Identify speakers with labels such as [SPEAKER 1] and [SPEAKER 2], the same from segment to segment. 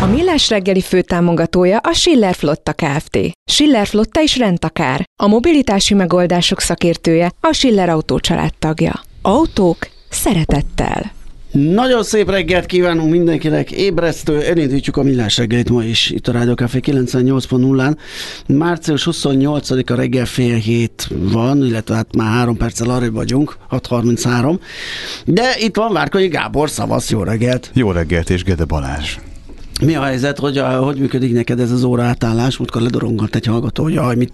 [SPEAKER 1] A Millás reggeli főtámogatója a Schiller Flotta Kft. Schiller Flotta is rendtakár. A mobilitási megoldások szakértője a Schiller Autó tagja. Autók szeretettel.
[SPEAKER 2] Nagyon szép reggelt kívánunk mindenkinek, ébresztő, elindítjuk a millás reggelit ma is itt a Rádió Café 98.0-án. Március 28-a reggel fél hét van, illetve hát már három perccel arra vagyunk, 6.33. De itt van Várkonyi Gábor, szavasz, jó reggelt!
[SPEAKER 3] Jó reggelt és Gede Balázs.
[SPEAKER 2] Mi a helyzet, hogy, a, hogy működik neked ez az óra átállás? Múltkor ledorongat egy hallgató, hogy jaj, mit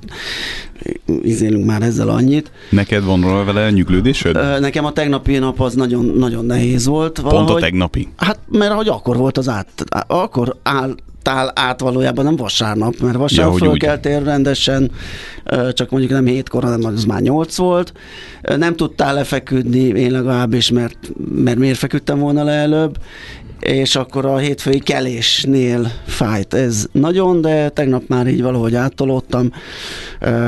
[SPEAKER 2] izélünk már ezzel annyit.
[SPEAKER 3] Neked van vele nyuglődésed?
[SPEAKER 2] Ö, Nekem a tegnapi nap az nagyon, nagyon nehéz volt. Valahogy.
[SPEAKER 3] Pont a tegnapi?
[SPEAKER 2] Hát, mert hogy akkor volt az át, akkor áll tál át valójában nem vasárnap, mert vasárnap ja, fölkeltél rendesen, csak mondjuk nem hétkor, hanem az már nyolc volt. Nem tudtál lefeküdni, én legalábbis, mert, mert miért feküdtem volna le előbb, és akkor a hétfői kelésnél fájt ez nagyon, de tegnap már így valahogy áttolódtam,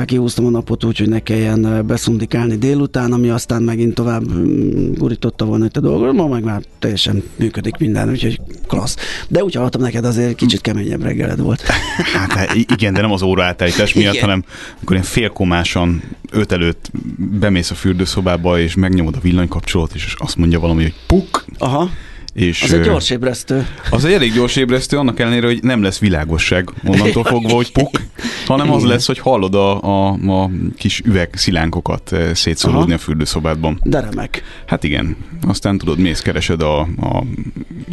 [SPEAKER 2] kihúztam a napot úgy, hogy ne kelljen beszundikálni délután, ami aztán megint tovább mm, gurította volna itt a dolgot, ma meg már teljesen működik minden, úgyhogy klassz. De úgy hallottam neked azért kicsit keményebb reggeled volt.
[SPEAKER 3] Hát igen, de nem az óraátállítás miatt, igen. hanem amikor én félkomásan öt előtt bemész a fürdőszobába, és megnyomod a villanykapcsolót, és azt mondja valami, hogy puk,
[SPEAKER 2] Aha
[SPEAKER 3] és
[SPEAKER 2] az egy gyors ébresztő.
[SPEAKER 3] Az egy elég gyors ébresztő, annak ellenére, hogy nem lesz világosság onnantól fogva, hogy puk, hanem az lesz, hogy hallod a, a, a kis üvegszilánkokat szétszólódni a fürdőszobádban.
[SPEAKER 2] De remek.
[SPEAKER 3] Hát igen. Aztán tudod, mész, keresed a, a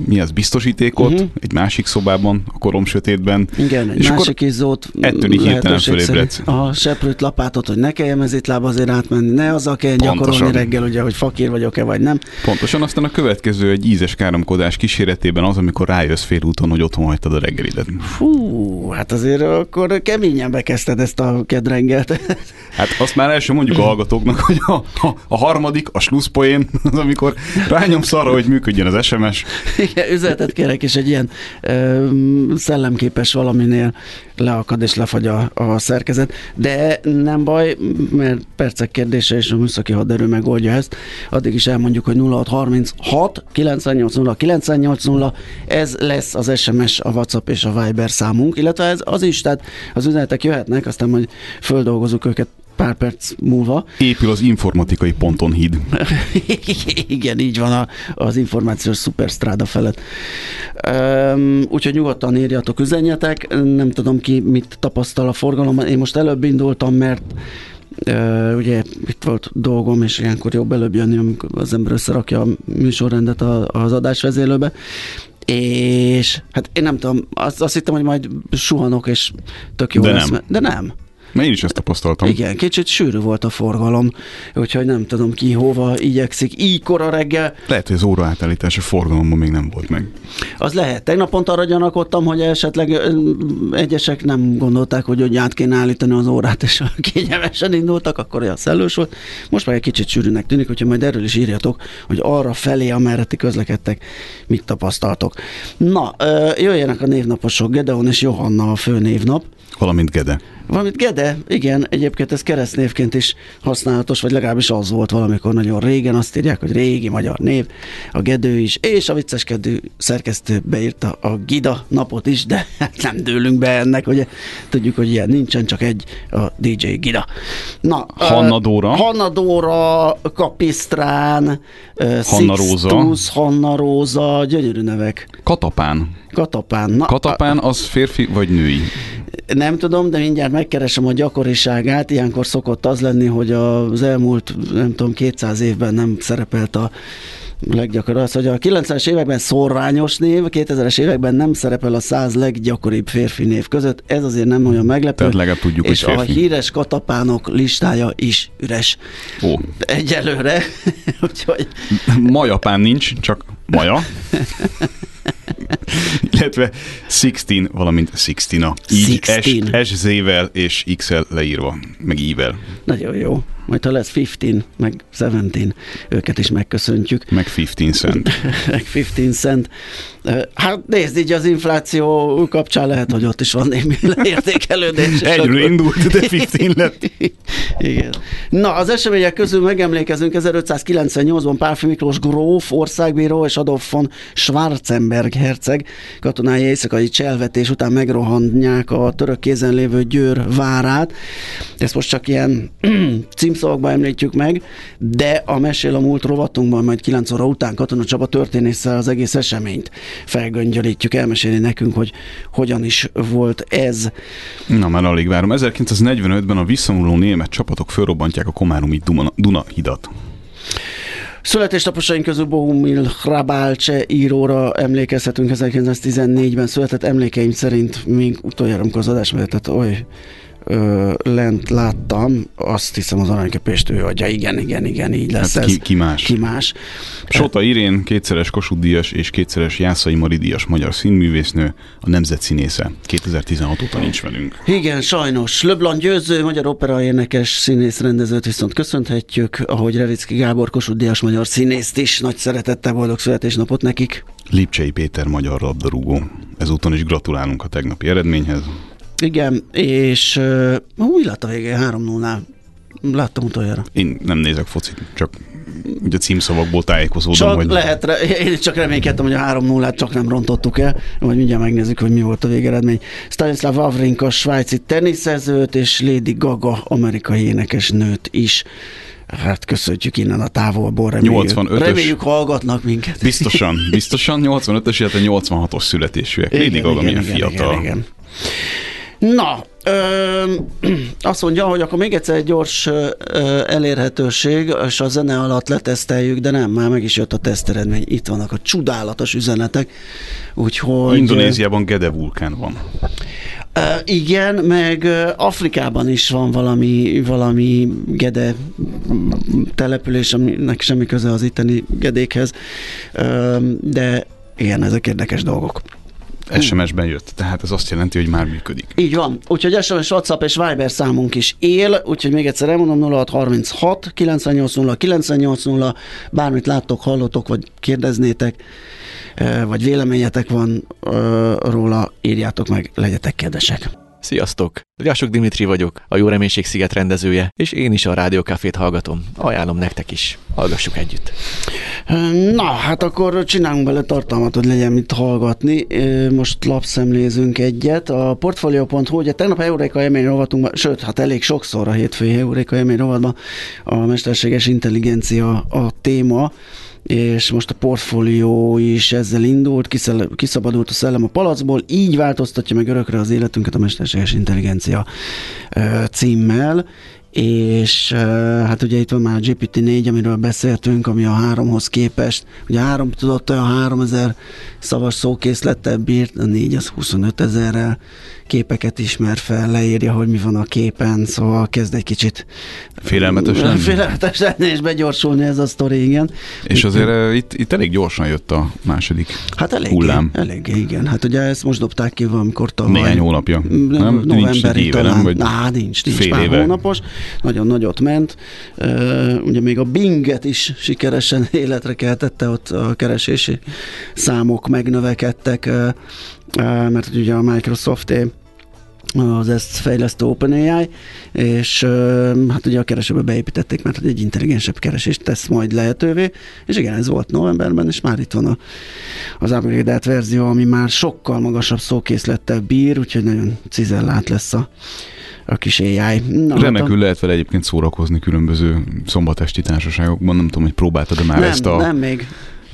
[SPEAKER 3] mi az biztosítékot uh-huh. egy másik szobában, a korom sötétben.
[SPEAKER 2] Igen, egy és másik izzót.
[SPEAKER 3] Ettől így hirtelen fölébredsz.
[SPEAKER 2] A seprőt lapátot, hogy ne kelljen mezitlába azért átmenni, ne azzal kell gyakorolni reggel, ugye, hogy fakír vagyok-e vagy nem.
[SPEAKER 3] Pontosan, aztán a következő egy ízes káromkodás kíséretében az, amikor rájössz félúton, hogy otthon hagytad a reggelidet.
[SPEAKER 2] Fú, hát azért akkor keményen bekezdted ezt a kedrengelt.
[SPEAKER 3] Hát azt már első mondjuk a hallgatóknak, hogy a, a, a harmadik, a slusszpoén, az amikor rányomsz arra, hogy működjön az SMS.
[SPEAKER 2] Igen, üzenetet kérek, és egy ilyen ö, szellemképes valaminél leakad és lefagy a, a szerkezet, de nem baj, mert percek kérdése és a műszaki haderő megoldja ezt. Addig is elmondjuk, hogy 0636 980 980 ez lesz az SMS, a WhatsApp és a Viber számunk, illetve ez az is, tehát az üzenetek jöhetnek, aztán majd földolgozunk őket pár perc múlva.
[SPEAKER 3] Épül az informatikai ponton híd.
[SPEAKER 2] Igen, így van a, az információs szuperstráda felett. Um, úgyhogy nyugodtan írjatok, üzenjetek. Nem tudom ki mit tapasztal a forgalomban. Én most előbb indultam, mert ugye itt volt dolgom, és ilyenkor jobb előbb jönni, amikor az ember összerakja a műsorrendet a, az adásvezélőbe, és hát én nem tudom, azt, azt hittem, hogy majd suhanok, és tök jó
[SPEAKER 3] de
[SPEAKER 2] lesz.
[SPEAKER 3] Nem.
[SPEAKER 2] De nem.
[SPEAKER 3] Mert én is ezt tapasztaltam.
[SPEAKER 2] Igen, kicsit sűrű volt a forgalom, úgyhogy nem tudom ki hova igyekszik így kora reggel.
[SPEAKER 3] Lehet, hogy az óra átállítás a forgalomban még nem volt meg.
[SPEAKER 2] Az lehet. Tegnap pont arra gyanakodtam, hogy esetleg egyesek nem gondolták, hogy, hogy át kéne állítani az órát, és kényelmesen indultak, akkor olyan szellős volt. Most már egy kicsit sűrűnek tűnik, hogyha majd erről is írjatok, hogy arra felé, amerre ti közlekedtek, mit tapasztaltok. Na, jöjjenek a névnaposok, Gedeon és Johanna a fő névnap.
[SPEAKER 3] Valamint Gede.
[SPEAKER 2] Valamit Gede, igen, egyébként ez keresztnévként is használatos, vagy legalábbis az volt valamikor nagyon régen, azt írják, hogy régi magyar név, a Gedő is, és a vicceskedő szerkesztő beírta a Gida napot is, de hát nem dőlünk be ennek, ugye tudjuk, hogy ilyen nincsen, csak egy a DJ Gida.
[SPEAKER 3] Na, Hanna Dóra. Uh,
[SPEAKER 2] Hanna Dóra, Kapisztrán, uh, Hanna Róza. Hanna Róza, gyönyörű nevek.
[SPEAKER 3] Katapán.
[SPEAKER 2] Katapán.
[SPEAKER 3] Na, Katapán az férfi vagy női?
[SPEAKER 2] Nem tudom, de mindjárt megkeresem a gyakoriságát. Ilyenkor szokott az lenni, hogy az elmúlt, nem tudom, 200 évben nem szerepelt a leggyakoribb az, hogy a 90-es években szorványos név, 2000-es években nem szerepel a 100 leggyakoribb férfi név között. Ez azért nem olyan meglepő.
[SPEAKER 3] Tehát legalább tudjuk,
[SPEAKER 2] és
[SPEAKER 3] hogy
[SPEAKER 2] férfi. a híres katapánok listája is üres.
[SPEAKER 3] Ó.
[SPEAKER 2] Egyelőre.
[SPEAKER 3] Úgyhogy... Ma japán nincs, csak maja. Illetve 16, valamint Sixtina. Így S-Z-vel és X-el leírva, meg I-vel.
[SPEAKER 2] Nagyon jó. Majd ha lesz 15, meg 17, őket is megköszöntjük.
[SPEAKER 3] Meg 15 cent.
[SPEAKER 2] meg 15 cent. Hát nézd, így az infláció kapcsán lehet, hogy ott is van némi értékelődés.
[SPEAKER 3] Egyről indult, de 15 lett.
[SPEAKER 2] Igen. Na, az események közül megemlékezünk 1598-ban Pálfi Miklós gróf, országbíró és Adolf von Schwarzenberg herceg katonái éjszakai cselvetés után megrohanják a török kézen lévő Győr várát. Ezt most csak ilyen címszavakban említjük meg, de a Mesél a múlt rovatunkban majd 9 óra után Katona Csaba történésszel az egész eseményt felgöngyölítjük, elmesélni nekünk, hogy hogyan is volt ez.
[SPEAKER 3] Na már alig várom. 1945-ben a visszamuló német csapatok fölrobbantják a Komáromi Duna, Duna hidat.
[SPEAKER 2] Születésnaposaink közül Bohumil Hrabálcse íróra emlékezhetünk 1914-ben született emlékeim szerint még utoljára, amikor az adás vezetett, oly ö, lent láttam, azt hiszem az aranykepést ő adja, igen, igen, igen, így lesz hát
[SPEAKER 3] ez. Ki, ki más?
[SPEAKER 2] Ki más.
[SPEAKER 3] Sota Irén, kétszeres Kossuth Díjas és kétszeres Jászai Mari Díjas magyar színművésznő, a nemzet színésze. 2016 óta nincs velünk.
[SPEAKER 2] Igen, sajnos. Löblan Győző, magyar opera énekes színész rendezőt viszont köszönhetjük, ahogy Revicki Gábor Kossuth Díjas magyar színészt is. Nagy szeretettel boldog születésnapot nekik.
[SPEAKER 3] Lipcsei Péter magyar labdarúgó. Ezúton is gratulálunk a tegnapi eredményhez.
[SPEAKER 2] Igen, és uh, úgy lett a végén 3-0-nál. Láttam utoljára.
[SPEAKER 3] Én nem nézek focit, csak ugye címszavakból tájékozódom.
[SPEAKER 2] Csak hogy... lehet, én csak reménykedtem, hogy a 3-0-át csak nem rontottuk el, majd mindjárt megnézzük, hogy mi volt a végeredmény. Stanislav Wawrinka, svájci teniszezőt, és Lady Gaga, amerikai énekesnőt is. Hát köszönjük innen a távolból, reméljük, 85-ös. reméljük hallgatnak minket.
[SPEAKER 3] Biztosan, biztosan 85-ös, illetve 86-os születésűek. Lady Gaga igen, milyen igen, fiatal. Igen, igen.
[SPEAKER 2] Na, ö, azt mondja, hogy akkor még egyszer egy gyors ö, elérhetőség, és a zene alatt leteszteljük, de nem, már meg is jött a teszteredmény. Itt vannak a csodálatos üzenetek. Úgyhogy...
[SPEAKER 3] Indonéziában Gede vulkán van.
[SPEAKER 2] Uh, igen, meg Afrikában is van valami, valami gede település, aminek semmi köze az itteni gedékhez, uh, de igen, ezek érdekes dolgok.
[SPEAKER 3] SMS-ben jött, tehát ez azt jelenti, hogy már működik.
[SPEAKER 2] Így van, úgyhogy SMS, WhatsApp és Viber számunk is él, úgyhogy még egyszer elmondom 0636 980 980, bármit láttok, hallottok, vagy kérdeznétek, vagy véleményetek van róla, írjátok meg, legyetek kedvesek.
[SPEAKER 4] Sziasztok! Riasok Dimitri vagyok, a Jó Reménység Sziget rendezője, és én is a Rádiókafét hallgatom. Ajánlom nektek is. Hallgassuk együtt.
[SPEAKER 2] Na, hát akkor csinálunk bele tartalmat, hogy legyen mit hallgatni. Most lapszemlézünk egyet. A Portfolio.hu, ugye tegnap Euréka élmény rovatunkban, sőt, hát elég sokszor a hétfői Euréka élmény rovatban a mesterséges intelligencia a téma és most a portfólió is ezzel indult, kiszabadult a szellem a palacból, így változtatja meg örökre az életünket a mesterséges intelligencia címmel, és hát ugye itt van már a GPT-4, amiről beszéltünk, ami a háromhoz képest, ugye a három tudott olyan 3000 szavas szókészlettel bírt, a négy az 25 ezerrel képeket ismer fel, leírja, hogy mi van a képen, szóval kezd egy kicsit
[SPEAKER 3] félelmetes lenni.
[SPEAKER 2] Félelmetes lenni és begyorsulni ez a sztori, igen.
[SPEAKER 3] És azért itt, itt, itt elég gyorsan jött a második hát elég, hullám.
[SPEAKER 2] Elég, igen. Hát ugye ezt most dobták ki valamikor
[SPEAKER 3] tavaly. Néhány hónapja.
[SPEAKER 2] Nem? Nincs egy éve, nem? Vagy Á, nincs, nincs fél pár éve. hónapos. Nagyon nagyot ment. Uh, ugye még a Binget is sikeresen életre keltette, ott a keresési számok megnövekedtek, uh, mert ugye a Microsoft az ezt fejlesztő OpenAI, és hát ugye a keresőbe beépítették, mert egy intelligensebb keresést tesz majd lehetővé, és igen, ez volt novemberben, és már itt van a, az upgraded verzió, ami már sokkal magasabb szókészlettel bír, úgyhogy nagyon cizellát lesz a, a kis AI.
[SPEAKER 3] Na, Remekül hát a... lehet vele egyébként szórakozni különböző szombatesti társaságokban, nem tudom, hogy próbáltad-e már
[SPEAKER 2] nem,
[SPEAKER 3] ezt a...
[SPEAKER 2] Nem, még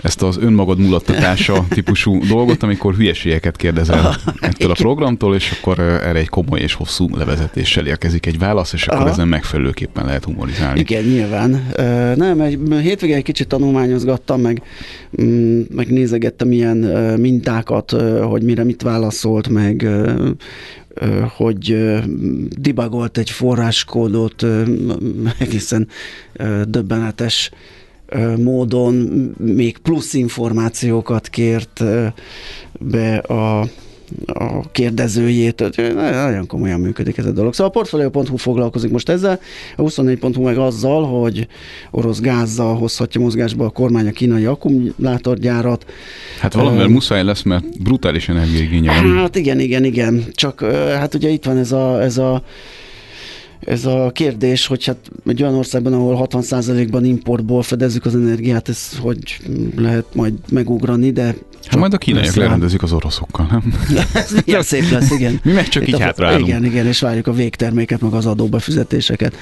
[SPEAKER 3] ezt az önmagad mulattatása típusú dolgot, amikor hülyeségeket kérdezel ettől a programtól, és akkor erre egy komoly és hosszú levezetéssel érkezik egy válasz, és akkor Aha. ezen megfelelőképpen lehet humorizálni.
[SPEAKER 2] Igen, nyilván. Nem, egy hétvégén egy kicsit tanulmányozgattam, meg, meg nézegettem ilyen mintákat, hogy mire mit válaszolt, meg hogy dibagolt egy forráskódot egészen döbbenetes módon még plusz információkat kért be a a kérdezőjét, nagyon komolyan működik ez a dolog. Szóval a Portfolio.hu foglalkozik most ezzel, a 24.hu meg azzal, hogy orosz gázzal hozhatja mozgásba a kormány a kínai akkumulátorgyárat.
[SPEAKER 3] Hát valamivel uh, muszáj lesz, mert brutális energiaigénye
[SPEAKER 2] van. Hát igen, igen, igen. Csak hát ugye itt van ez a, ez a ez a kérdés, hogy hát egy olyan országban, ahol 60%-ban importból fedezzük az energiát, ez hogy lehet majd megugrani, de...
[SPEAKER 3] Hát majd a kínaiak lerendezik az oroszokkal, nem?
[SPEAKER 2] ez milyen szép lesz, igen.
[SPEAKER 3] Mi meg csak Itt így hátraállunk.
[SPEAKER 2] Igen, igen, és várjuk a végterméket, meg az adóbefizetéseket.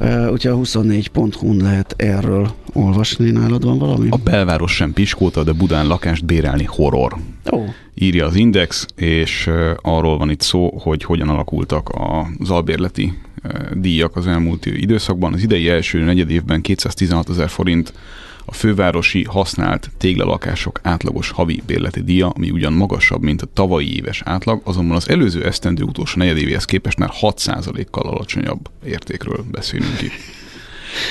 [SPEAKER 2] Uh, úgyhogy a 24.hu-n lehet erről olvasni, nálad van valami?
[SPEAKER 3] A belváros sem piskóta, de Budán lakást bérelni horror.
[SPEAKER 2] Oh.
[SPEAKER 3] Írja az Index, és arról van itt szó, hogy hogyan alakultak az albérleti díjak az elmúlt időszakban. Az idei első negyed évben 216 ezer forint a fővárosi használt téglalakások átlagos havi bérleti díja, ami ugyan magasabb, mint a tavalyi éves átlag, azonban az előző esztendő utolsó negyedévéhez képest már 6%-kal alacsonyabb értékről beszélünk itt.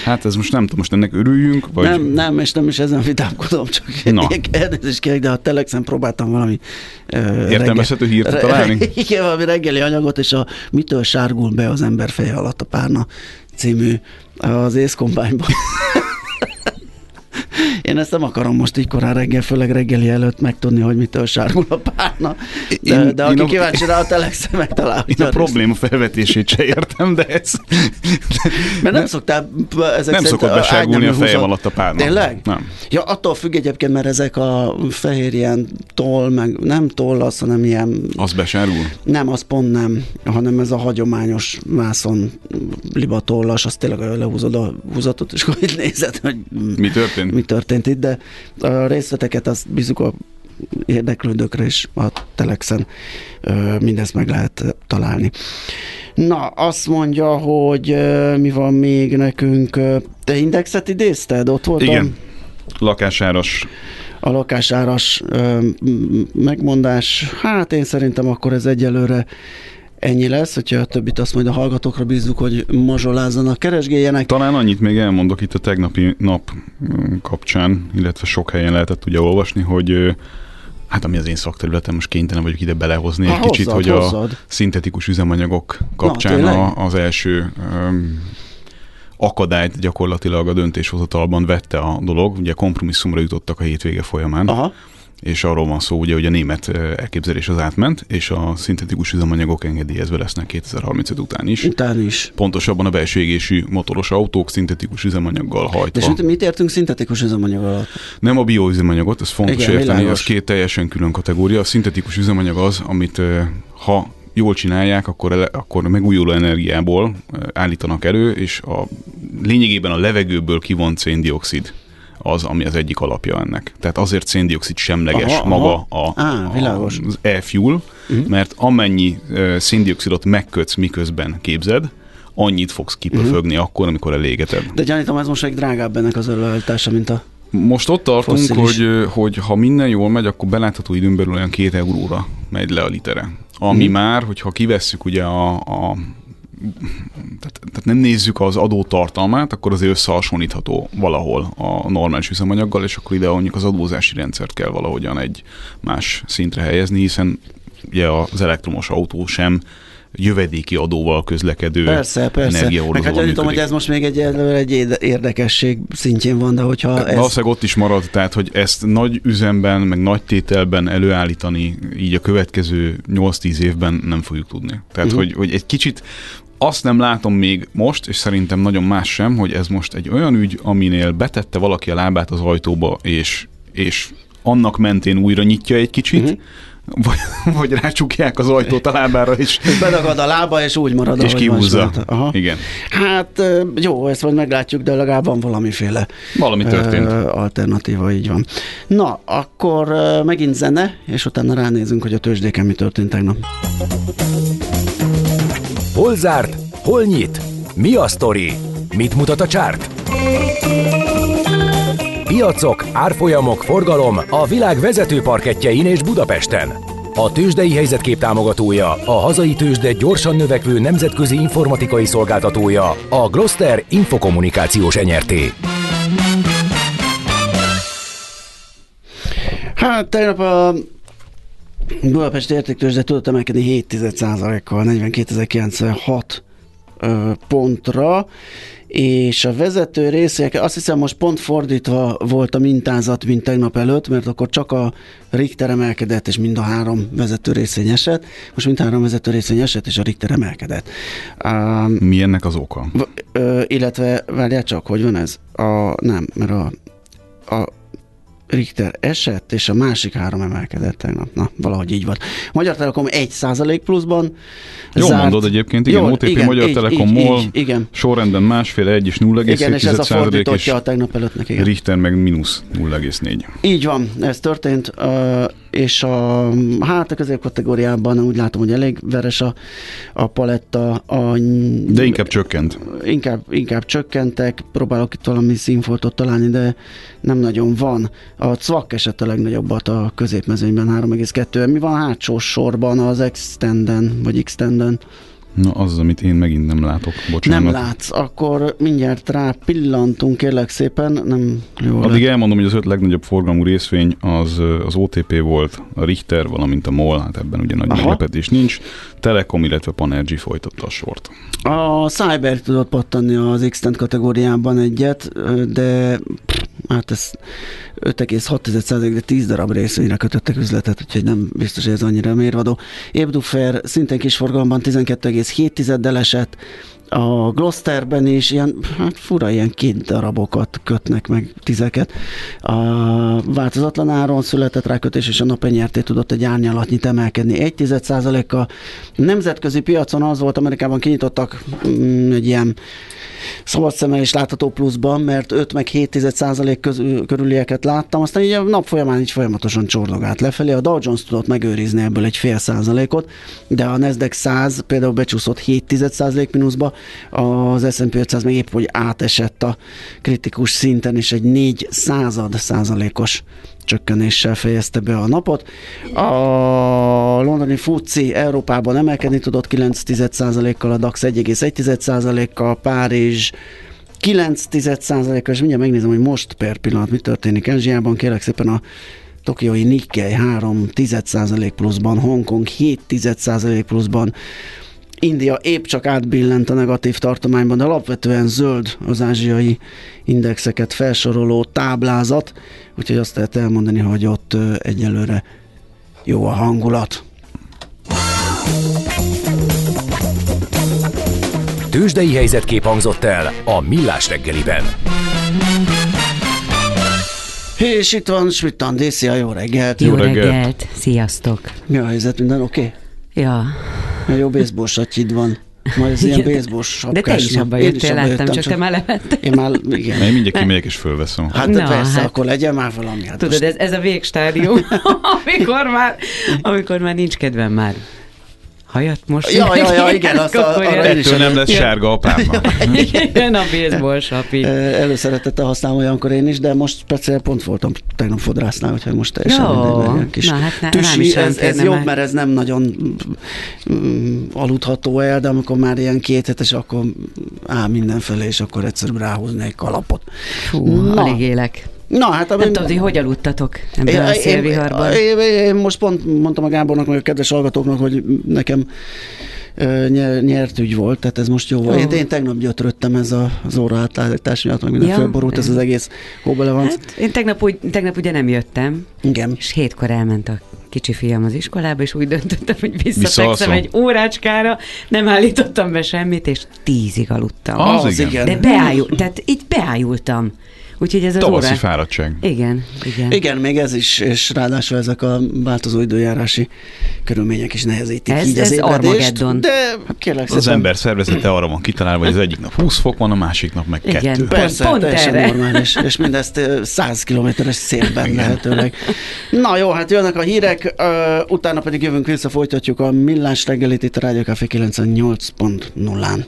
[SPEAKER 3] Hát ez most nem tudom, most ennek örüljünk? Vagy...
[SPEAKER 2] Nem, nem, és nem is ezen vitámkodom, csak Na. kérdezést kérek, de a Telexen próbáltam valami
[SPEAKER 3] uh, Értelmezhető hírt re- találni?
[SPEAKER 2] Igen, valami reggeli anyagot, és a Mitől sárgul be az ember feje alatt a párna című az észkombányban. Én ezt nem akarom most így korán reggel, főleg reggeli előtt megtudni, hogy mitől sárgul a párna. De, én, de aki én kíváncsi rá, a telex megtalál.
[SPEAKER 3] Én a probléma felvetését se értem, de ez...
[SPEAKER 2] Mert nem szoktál ezek
[SPEAKER 3] Nem szokott besárgulni a fejem alatt a párna.
[SPEAKER 2] Tényleg?
[SPEAKER 3] Nem.
[SPEAKER 2] Ja, attól függ egyébként, mert ezek a fehér ilyen toll, meg nem toll az, hanem ilyen...
[SPEAKER 3] Az besárgul?
[SPEAKER 2] Nem, az pont nem, hanem ez a hagyományos mászon libatollas, azt tényleg lehúzod a húzatot, és akkor itt nézed, hogy
[SPEAKER 3] mi történt.
[SPEAKER 2] Mi történt itt, de a részleteket azt bízunk a érdeklődőkre is a Telexen mindezt meg lehet találni. Na, azt mondja, hogy mi van még nekünk. Te indexet idézted? Ott voltam?
[SPEAKER 3] Igen. Lakásáras
[SPEAKER 2] a lakásáras megmondás, hát én szerintem akkor ez egyelőre ennyi lesz, hogyha a többit azt majd a hallgatókra bízzuk, hogy mazsolázzanak, keresgéljenek.
[SPEAKER 3] Talán annyit még elmondok itt a tegnapi nap mm, kapcsán, illetve sok helyen lehetett ugye olvasni, hogy hát ami az én szakterületem, most kénytelen vagyok ide belehozni Há, egy kicsit, hogy hozzad. a szintetikus üzemanyagok kapcsán Na, a, az első um, akadályt gyakorlatilag a döntéshozatalban vette a dolog. Ugye kompromisszumra jutottak a hétvége folyamán. Aha és arról van szó, ugye, hogy a német elképzelés az átment, és a szintetikus üzemanyagok engedélyezve lesznek 2035 után is.
[SPEAKER 2] Után is.
[SPEAKER 3] Pontosabban a belső égésű motoros autók szintetikus üzemanyaggal hajtva.
[SPEAKER 2] De mit, mit értünk szintetikus üzemanyag alatt?
[SPEAKER 3] Nem a bioüzemanyagot, ez fontos Igen, érteni, világos. az két teljesen külön kategória. A szintetikus üzemanyag az, amit ha jól csinálják, akkor, ele, akkor megújuló energiából állítanak elő, és a lényegében a levegőből kivont széndiokszid az, ami az egyik alapja ennek. Tehát azért széndiokszid semleges aha, maga aha. A, Á, a, az e-fuel, uh-huh. mert amennyi uh, széndiokszidot megkötsz, miközben képzed, annyit fogsz kipöfögni uh-huh. akkor, amikor elégeted.
[SPEAKER 2] De gyanítom, ez most egy drágább ennek az előállítása, mint a
[SPEAKER 3] most ott tartunk, hogy, hogy ha minden jól megy, akkor belátható időn belül olyan két euróra megy le a litere. Ami uh-huh. már, hogyha kivesszük ugye a, a tehát, tehát nem nézzük az adó tartalmát, akkor azért összehasonlítható valahol a normális üzemanyaggal, és akkor ide mondjuk az adózási rendszert kell valahogyan egy más szintre helyezni, hiszen ugye az elektromos autó sem jövedéki adóval közlekedő
[SPEAKER 2] persze, persze. Meg hát gyanítom, hogy ez most még egy, egy érdekesség szintjén van, de hogyha ez...
[SPEAKER 3] Valószínűleg ott is marad, tehát hogy ezt nagy üzemben, meg nagy tételben előállítani így a következő 8-10 évben nem fogjuk tudni. Tehát, uh-huh. hogy, hogy egy kicsit azt nem látom még most, és szerintem nagyon más sem, hogy ez most egy olyan ügy, aminél betette valaki a lábát az ajtóba, és, és annak mentén újra nyitja egy kicsit, uh-huh vagy, vagy rácsukják az ajtót a lábára, és...
[SPEAKER 2] Bedagad a lába, és úgy marad,
[SPEAKER 3] És kihúzza. Aha. Igen.
[SPEAKER 2] Hát jó, ezt majd meglátjuk, de legalább van valamiféle
[SPEAKER 3] Valami történt.
[SPEAKER 2] alternatíva, így van. Na, akkor megint zene, és utána ránézünk, hogy a tőzsdéken mi történt tegnap.
[SPEAKER 5] Hol zárt? Hol nyit? Mi a sztori? Mit mutat a csárt? Piacok, árfolyamok, forgalom a világ vezető parketjein és Budapesten. A tőzsdei helyzetkép támogatója, a hazai tőzsde gyorsan növekvő nemzetközi informatikai szolgáltatója, a Gloster Infokommunikációs enyerté.
[SPEAKER 2] Hát tegnap a Budapest értéktőzsde tudott emelkedni 7,1%-kal 42.096 pontra, és a vezető részek, azt hiszem most pont fordítva volt a mintázat, mint tegnap előtt, mert akkor csak a Richter emelkedett, és mind a három vezető részény esett. Most mind a három vezető részény esett, és a Richter emelkedett.
[SPEAKER 3] Um, Mi ennek az oka?
[SPEAKER 2] V- ö, illetve, várjál csak, hogy van ez? A, nem, mert a, a Richter esett, és a másik három emelkedett tegnap. Na, valahogy így volt. Magyar Telekom 1% pluszban.
[SPEAKER 3] Jó zárt. mondod egyébként, igen, Jó, OTP igen, Magyar így, Telekom így, MOL, így, igen. sorrendben másfél, egy és 0,7 Igen, és ez a fordítottja
[SPEAKER 2] a tegnap előttnek, igen.
[SPEAKER 3] Richter meg mínusz 0,4.
[SPEAKER 2] Így van, ez történt, és a hát a középkategóriában úgy látom, hogy elég veres a, a paletta. A,
[SPEAKER 3] de inkább csökkent.
[SPEAKER 2] Inkább, inkább csökkentek, próbálok itt valami színfoltot találni, de nem nagyon van. A CVAK esett a legnagyobbat a középmezőnyben 3,2. Mi van hátsó sorban az Extenden, vagy Extenden?
[SPEAKER 3] Na, az, amit én megint nem látok, bocsánat.
[SPEAKER 2] Nem látsz, akkor mindjárt rá pillantunk, kérlek szépen, nem
[SPEAKER 3] jó Addig lett. elmondom, hogy az öt legnagyobb forgalmú részvény az, az OTP volt, a Richter, valamint a MOL, hát ebben ugye nagy Aha. meglepetés nincs. Telekom, illetve Panergy folytatta a sort.
[SPEAKER 2] A Cyber tudott pattanni az x kategóriában egyet, de hát ez 5,6%-de 10 darab részvényre kötöttek üzletet, úgyhogy nem biztos, hogy ez annyira mérvadó. Ébdufer szintén kis forgalomban 12,7-del esett, a Gloucesterben is ilyen, hát fura, ilyen két darabokat kötnek meg, tizeket. A változatlan áron született rákötés, és a napenyerté tudott egy árnyalatnyit emelkedni. Egy tized százalékkal nemzetközi piacon az volt, Amerikában kinyitottak mm, egy ilyen szabad szemmel is látható pluszban, mert 5 meg 7 százalék körülieket láttam, aztán így a nap folyamán így folyamatosan csordogált lefelé. A Dow Jones tudott megőrizni ebből egy fél százalékot, de a Nasdaq 100 például becsúszott 7 százalék mínuszba, az S&P 500 meg épp, hogy átesett a kritikus szinten, és egy 4 század százalékos csökkenéssel fejezte be a napot. A londoni FUCI Európában emelkedni tudott 9,1%-kal, a DAX 1,1%-kal, Párizs 9 kal és mindjárt megnézem, hogy most per pillanat mi történik Ázsiában. Kérlek szépen a Tokiói Nikkei 3 pluszban, Hongkong 7 pluszban, India épp csak átbillent a negatív tartományban, de alapvetően zöld az ázsiai indexeket felsoroló táblázat, úgyhogy azt lehet elmondani, hogy ott egyelőre jó a hangulat.
[SPEAKER 5] Tőzsdei helyzetkép hangzott el a Millás reggeliben.
[SPEAKER 2] És itt van Schmidt Andészia, jó reggelt!
[SPEAKER 6] Jó, jó reggelt. reggelt! Sziasztok!
[SPEAKER 2] Mi a helyzet, minden oké?
[SPEAKER 6] Okay? Ja.
[SPEAKER 2] Jó baseball satyid van. Majd ez ilyen baseball sapkás.
[SPEAKER 6] De te is abba jöttél, láttam, jöttem, csak, csak te már
[SPEAKER 2] Én már, igen.
[SPEAKER 3] Én mindjárt kimegyek és fölveszem.
[SPEAKER 2] Hát Na, persze, hát, akkor legyen már valami.
[SPEAKER 6] Hát tudod, most... ez, ez a végstádium, amikor már, amikor már nincs kedvem már hajat most.
[SPEAKER 2] Ja, ja, ja, igen, azt a,
[SPEAKER 3] Ettől nem lesz sárga apámmal.
[SPEAKER 6] igen, a baseball sapi.
[SPEAKER 2] Előszeretette használom olyankor én is, de most speciál pont voltam tegnap fodrásznál, úgyhogy most teljesen
[SPEAKER 6] Jó, mindegy, kis na, hát ne,
[SPEAKER 2] tüsi, nem is ez, ez jobb, mert ez nem nagyon mm, aludható el, de amikor már ilyen két hetes, akkor áll mindenfelé, és akkor egyszerűen ráhúzni egy kalapot.
[SPEAKER 6] Fú, na. alig élek.
[SPEAKER 2] Na, hát
[SPEAKER 6] nem tudom, hogy hogy aludtatok ebben én, a szélviharban.
[SPEAKER 2] Én, én, én most pont mondtam a Gábornak, meg a kedves hallgatóknak, hogy nekem nyert ügy volt, tehát ez most jó volt. Oh. Én, én tegnap gyötröttem ez a, az óra átállítás miatt, meg minden ja, fölborult ez az egész hóbele van. Hát,
[SPEAKER 6] én tegnap, úgy, tegnap ugye nem jöttem.
[SPEAKER 2] Igen.
[SPEAKER 6] És hétkor elment a kicsi fiam az iskolába, és úgy döntöttem, hogy visszafekszem egy órácskára, nem állítottam be semmit, és tízig aludtam.
[SPEAKER 3] Az, az igen.
[SPEAKER 6] De beájul, tehát így beájultam. Úgyhogy ez az
[SPEAKER 3] Tavaszi
[SPEAKER 6] óra...
[SPEAKER 3] fáradtság.
[SPEAKER 6] Igen, igen.
[SPEAKER 2] Igen, még ez is, és ráadásul ezek a változó időjárási körülmények is nehezítik
[SPEAKER 6] ez,
[SPEAKER 2] így
[SPEAKER 6] ez az ébredést.
[SPEAKER 2] De kérlek
[SPEAKER 3] Az ember szervezete arra van kitalálva, hogy az egyik nap 20 fok van, a másik nap meg
[SPEAKER 6] igen,
[SPEAKER 3] kettő.
[SPEAKER 2] Persze, pont teljesen erre. normális, és mindezt 100 kilométeres szélben lehetőleg. Na jó, hát jönnek a hírek, uh, utána pedig jövünk vissza, folytatjuk a millás reggelit itt a Rádió Café 98.0-án.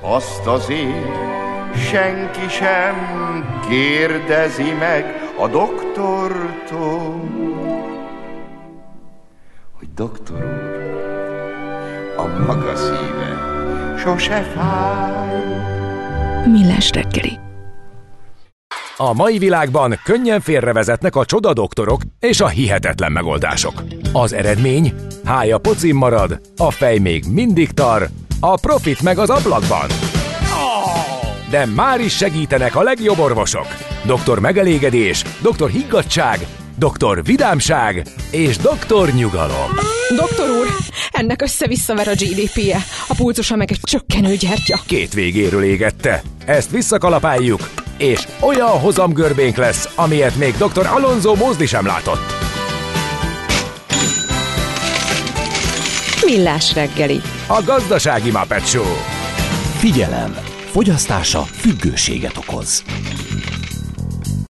[SPEAKER 7] Azt az én senki sem kérdezi meg a doktortól, hogy doktor úr, a maga szíve sose fáj.
[SPEAKER 1] Millás reggeli.
[SPEAKER 5] A mai világban könnyen félrevezetnek a csoda doktorok és a hihetetlen megoldások. Az eredmény? Hája pocim marad, a fej még mindig tar, a profit meg az ablakban de már is segítenek a legjobb orvosok. Doktor megelégedés, doktor higgadság, doktor vidámság és doktor nyugalom.
[SPEAKER 1] Doktor úr, ennek össze-visszaver a GDP-je, a pulcosa meg egy csökkenő gyertya.
[SPEAKER 5] Két végéről égette. Ezt visszakalapáljuk, és olyan hozamgörbénk lesz, amilyet még dr. Alonso Mózdi sem látott.
[SPEAKER 1] Millás reggeli.
[SPEAKER 5] A gazdasági Muppet Show.
[SPEAKER 8] Figyelem! Fogyasztása függőséget okoz.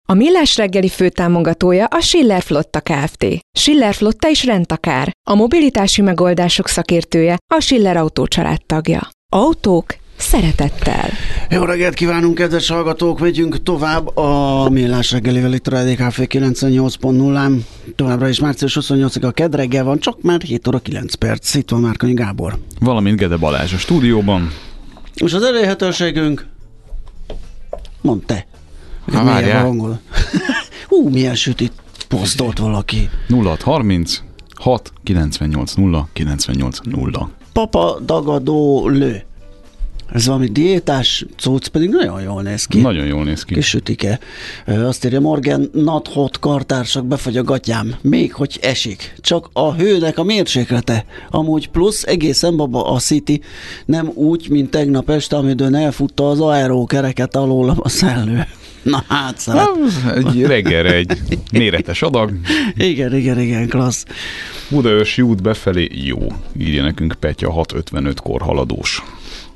[SPEAKER 1] A Millás reggeli főtámogatója a Schiller Flotta Kft. Schiller Flotta is rendtakár. A mobilitási megoldások szakértője a Schiller Autó tagja. Autók szeretettel.
[SPEAKER 2] Jó reggelt kívánunk, kedves hallgatók! Megyünk tovább a Millás reggelivel itt a Café 98.0-án. Továbbra is március 28-a a kedreggel van, csak már 7 óra 9 perc. Itt van Márkonyi Gábor.
[SPEAKER 3] Valamint Gede Balázs a stúdióban.
[SPEAKER 2] És az elérhetőségünk, mondd te.
[SPEAKER 3] Ha várjál.
[SPEAKER 2] Hú, milyen sütit posztolt valaki.
[SPEAKER 3] 0630 6 98 0 98 0.
[SPEAKER 2] Papa dagadó lő. Ez valami diétás cucc, pedig nagyon jól néz ki.
[SPEAKER 3] Nagyon jól néz ki.
[SPEAKER 2] Kis sütike. Azt írja Morgan, not hot kartársak befagy a gatyám. Még hogy esik. Csak a hőnek a mérséklete. Amúgy plusz egészen baba a City. Nem úgy, mint tegnap este, amidőn elfutta az aerókereket alólam a szellő. Na hát, szeret.
[SPEAKER 3] Egy reggelre egy méretes adag.
[SPEAKER 2] igen, igen, igen, klassz.
[SPEAKER 3] Budaörsi út befelé jó, írja nekünk Petya 6.55-kor haladós.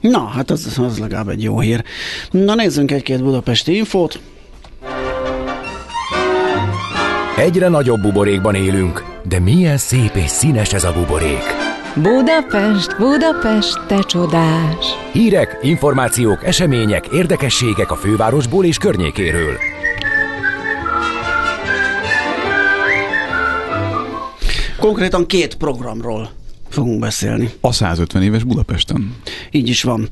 [SPEAKER 2] Na, hát az, az legalább egy jó hír. Na nézzünk egy-két budapesti infót.
[SPEAKER 5] Egyre nagyobb buborékban élünk, de milyen szép és színes ez a buborék.
[SPEAKER 1] Budapest, Budapest, te csodás!
[SPEAKER 5] Hírek, információk, események, érdekességek a fővárosból és környékéről.
[SPEAKER 2] Konkrétan két programról fogunk beszélni.
[SPEAKER 3] A 150 éves Budapesten.
[SPEAKER 2] Így is van.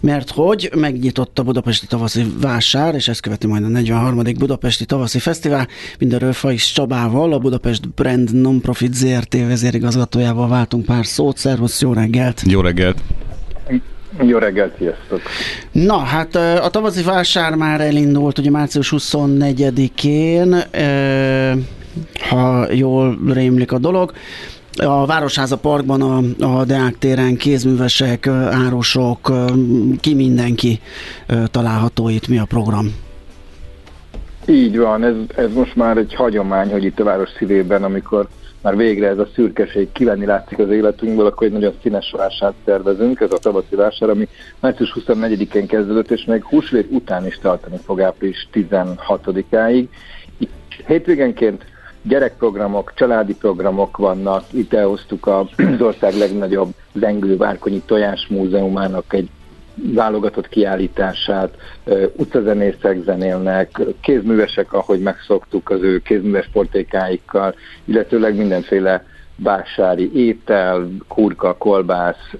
[SPEAKER 2] Mert hogy megnyitott a Budapesti Tavaszi Vásár, és ezt követi majd a 43. Budapesti Tavaszi Fesztivál. Mindenről Fajs Csabával, a Budapest Brand Nonprofit ZRT vezérigazgatójával váltunk pár szót. Szervusz, jó reggelt!
[SPEAKER 3] Jó reggelt!
[SPEAKER 9] Jó reggelt, sziasztok!
[SPEAKER 2] Na, hát a tavaszi vásár már elindult, ugye március 24-én, ha jól rémlik a dolog a Városháza Parkban, a, a Deák téren kézművesek, árusok, ki mindenki található itt, mi a program?
[SPEAKER 9] Így van, ez, ez most már egy hagyomány, hogy itt a város szívében, amikor már végre ez a szürkeség kivenni látszik az életünkből, akkor egy nagyon színes vásárt tervezünk, ez a tavaszi vásár, ami március 24-én kezdődött, és még húsvét után is tartani fog április 16-áig. Itt hétvégenként gyerekprogramok, családi programok vannak. Itt elhoztuk az ország legnagyobb zengő Várkonyi Tojás Múzeumának egy válogatott kiállítását, utcazenészek zenélnek, kézművesek, ahogy megszoktuk az ő kézműves portékáikkal, illetőleg mindenféle vásári étel, kurka, kolbász,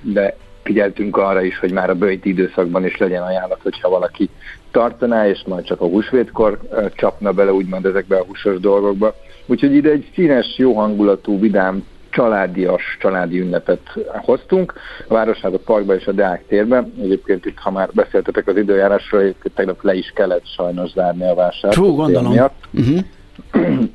[SPEAKER 9] de figyeltünk arra is, hogy már a bőjti időszakban is legyen ajánlat, hogyha valaki tartaná, és majd csak a húsvétkor csapna bele úgymond ezekbe a húsos dolgokba. Úgyhogy ide egy színes, jó hangulatú, vidám családias, családi ünnepet hoztunk. A Városháza Parkban és a Deák térben. Egyébként itt, ha már beszéltetek az időjárásról, tegnap le is kellett sajnos zárni a vásárt.
[SPEAKER 2] Hú, gondolom. Miatt. Uh-huh.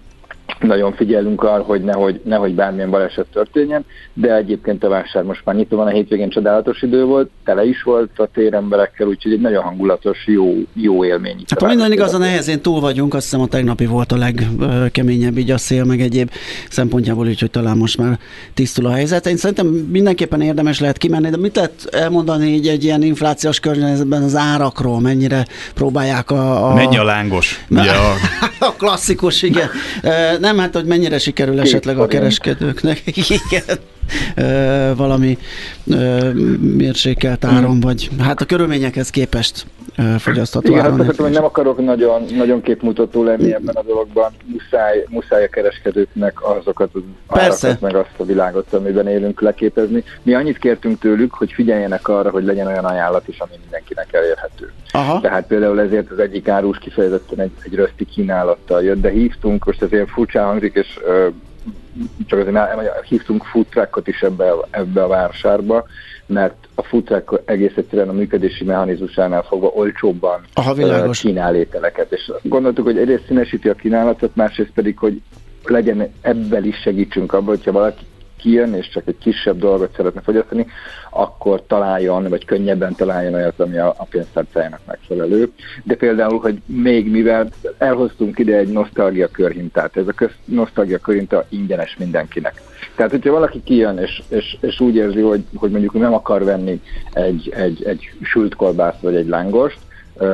[SPEAKER 9] nagyon figyelünk arra, hogy nehogy, nehogy bármilyen baleset történjen, de egyébként a vásár most már nyitva van, a hétvégén csodálatos idő volt, tele is volt a téremberekkel, úgyhogy egy nagyon hangulatos, jó, jó élmény.
[SPEAKER 2] Hát ha minden igaz, a nehezén túl vagyunk, azt hiszem a tegnapi volt a legkeményebb így a szél, meg egyéb szempontjából, úgyhogy talán most már tisztul a helyzet. Én szerintem mindenképpen érdemes lehet kimenni, de mit lehet elmondani így egy ilyen inflációs környezetben az árakról, mennyire próbálják a...
[SPEAKER 3] a... Mennyi a lángos? Ugye a...
[SPEAKER 2] a klasszikus, igen. Nem, hát hogy mennyire sikerül esetleg a kereskedőknek. Igen valami mérsékelt áron, vagy hát a körülményekhez képest fogyasztható
[SPEAKER 9] Igen, áron. Hát hogy nem akarok nagyon, nagyon képmutató lenni ebben a dologban. Muszáj, muszáj a kereskedőknek azokat az Persze. árakat, meg azt a világot, amiben élünk leképezni. Mi annyit kértünk tőlük, hogy figyeljenek arra, hogy legyen olyan ajánlat is, ami mindenkinek elérhető. Aha. Tehát például ezért az egyik árus kifejezetten egy, egy röszti kínálattal jött, de hívtunk, most ezért furcsán hangzik, és csak azért hívtunk food truckot is ebbe, ebbe a vásárba, mert a food truck egész egyszerűen a működési mechanizmusánál fogva olcsóbban
[SPEAKER 2] Aha,
[SPEAKER 9] kínál ételeket. És gondoltuk, hogy egyrészt színesíti a kínálatot, másrészt pedig, hogy legyen ebből is segítsünk abban, hogyha valaki kijön, és csak egy kisebb dolgot szeretne fogyasztani, akkor találjon, vagy könnyebben találjon olyat, ami a, a pénztárcájának megfelelő. De például, hogy még mivel elhoztunk ide egy nosztalgia körhintát, ez a köz, nosztalgia körhinta ingyenes mindenkinek. Tehát, hogyha valaki kijön, és, és, és úgy érzi, hogy, hogy mondjuk nem akar venni egy, egy, egy sült kolbászt vagy egy lángost,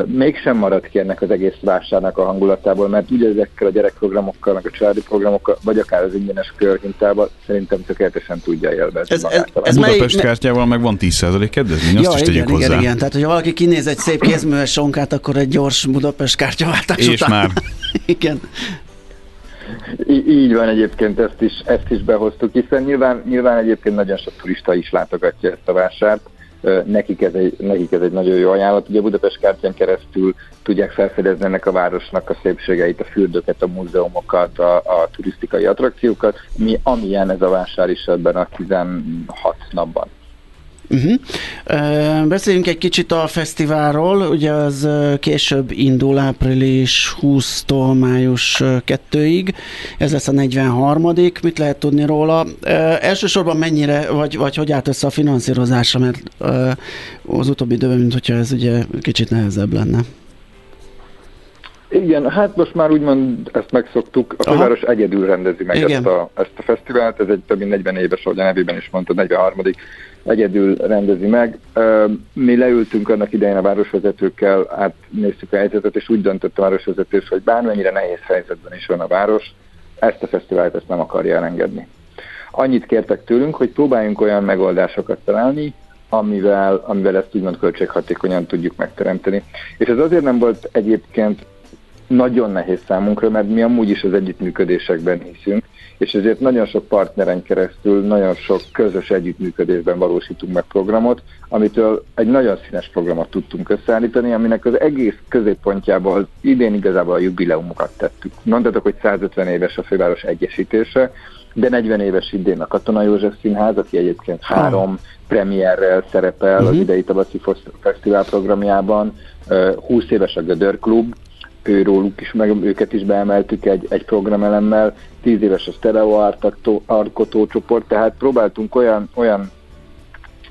[SPEAKER 9] mégsem marad ki ennek az egész vásárnak a hangulatából, mert ugye ezekkel a gyerekprogramokkal, meg a családi programokkal, vagy akár az ingyenes körhintával szerintem tökéletesen tudja élvezni
[SPEAKER 3] ez, ez, ez Budapest mely... kártyával meg van 10% kedvezmény, azt ja, is
[SPEAKER 2] igen,
[SPEAKER 3] tegyük igen, hozzá.
[SPEAKER 2] Igen, tehát hogyha valaki kinéz egy szép kézműves sonkát, akkor egy gyors Budapest kártyaváltás
[SPEAKER 3] És
[SPEAKER 2] után.
[SPEAKER 3] már.
[SPEAKER 2] igen.
[SPEAKER 9] Í- így van egyébként, ezt is, ezt is behoztuk, hiszen nyilván, nyilván egyébként nagyon sok turista is látogatja ezt a vásárt, nekik ez, egy, nekik ez egy nagyon jó ajánlat. Ugye Budapest kártyán keresztül tudják felfedezni ennek a városnak a szépségeit, a fürdőket, a múzeumokat, a, a turisztikai attrakciókat, mi, amilyen ez a vásár is ebben a 16 napban.
[SPEAKER 2] Uh-huh. Uh, beszéljünk egy kicsit a fesztiválról, ugye az később indul április 20-tól május 2-ig, ez lesz a 43 mit lehet tudni róla? Elsősorban mennyire, vagy, vagy hogy állt össze a finanszírozása, mert az utóbbi időben, mint hogyha ez ugye kicsit nehezebb lenne.
[SPEAKER 9] Igen, hát most már úgymond ezt megszoktuk, a főváros egyedül rendezi meg ezt a, ezt a fesztivált, ez egy több mint 40 éves, ahogy a nevében is mondta, 43 egyedül rendezi meg. Mi leültünk annak idején a városvezetőkkel, átnéztük a helyzetet, és úgy döntött a városvezetés, hogy bármennyire nehéz helyzetben is van a város, ezt a fesztivált ezt nem akarja elengedni. Annyit kértek tőlünk, hogy próbáljunk olyan megoldásokat találni, amivel, amivel ezt úgymond költséghatékonyan tudjuk megteremteni. És ez azért nem volt egyébként nagyon nehéz számunkra, mert mi amúgy is az együttműködésekben hiszünk, és ezért nagyon sok partneren keresztül, nagyon sok közös együttműködésben valósítunk meg programot, amitől egy nagyon színes programot tudtunk összeállítani, aminek az egész középpontjából idén igazából a jubileumokat tettük. Mondhatok, hogy 150 éves a főváros egyesítése, de 40 éves idén a Katona József Színház, aki egyébként három premierrel szerepel uh-huh. az mhm. idei tavaszi fesztivál programjában, 20 éves a Gödör Klub, őróluk is, meg őket is beemeltük egy, egy programelemmel, tíz éves a Stereo Arkotó csoport, tehát próbáltunk olyan, olyan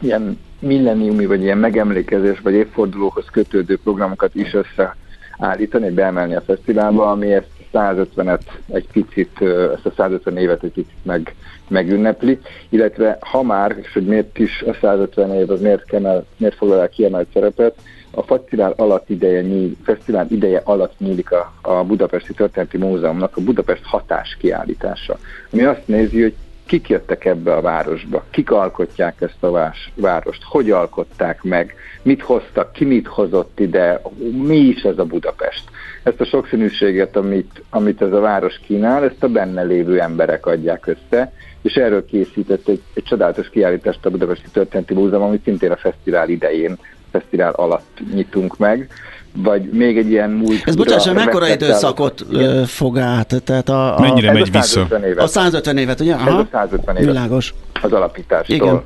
[SPEAKER 9] ilyen milleniumi, vagy ilyen megemlékezés, vagy évfordulóhoz kötődő programokat is összeállítani, beemelni a fesztiválba, ami ezt 150-et egy picit, ezt a 150 évet egy picit meg, megünnepli, illetve ha már, és hogy miért is a 150 év, az miért, kemel, miért foglal el kiemelt szerepet, a fesztivál alatt ideje, nyíl, fesztivál ideje alatt nyílik a, a Budapesti Történeti Múzeumnak a Budapest hatás kiállítása, ami azt nézi, hogy kik jöttek ebbe a városba, kik alkotják ezt a vás, várost, hogy alkották meg, mit hoztak, ki mit hozott ide, mi is ez a Budapest. Ezt a sokszínűséget, amit, amit ez a város kínál, ezt a benne lévő emberek adják össze, és erről készített egy, egy csodálatos kiállítást a Budapesti Történeti Múzeum, amit szintén a fesztivál idején fesztivál alatt nyitunk meg. vagy még egy ilyen múlt.
[SPEAKER 2] Ez bocsánat, mekkora időszakot igen. fog át? Tehát a,
[SPEAKER 3] a, Mennyire megy vissza?
[SPEAKER 2] Évet. A 150 évet, ugye?
[SPEAKER 9] Aha. Ez a 150 évet.
[SPEAKER 2] Világos.
[SPEAKER 9] Az alapítástól. Igen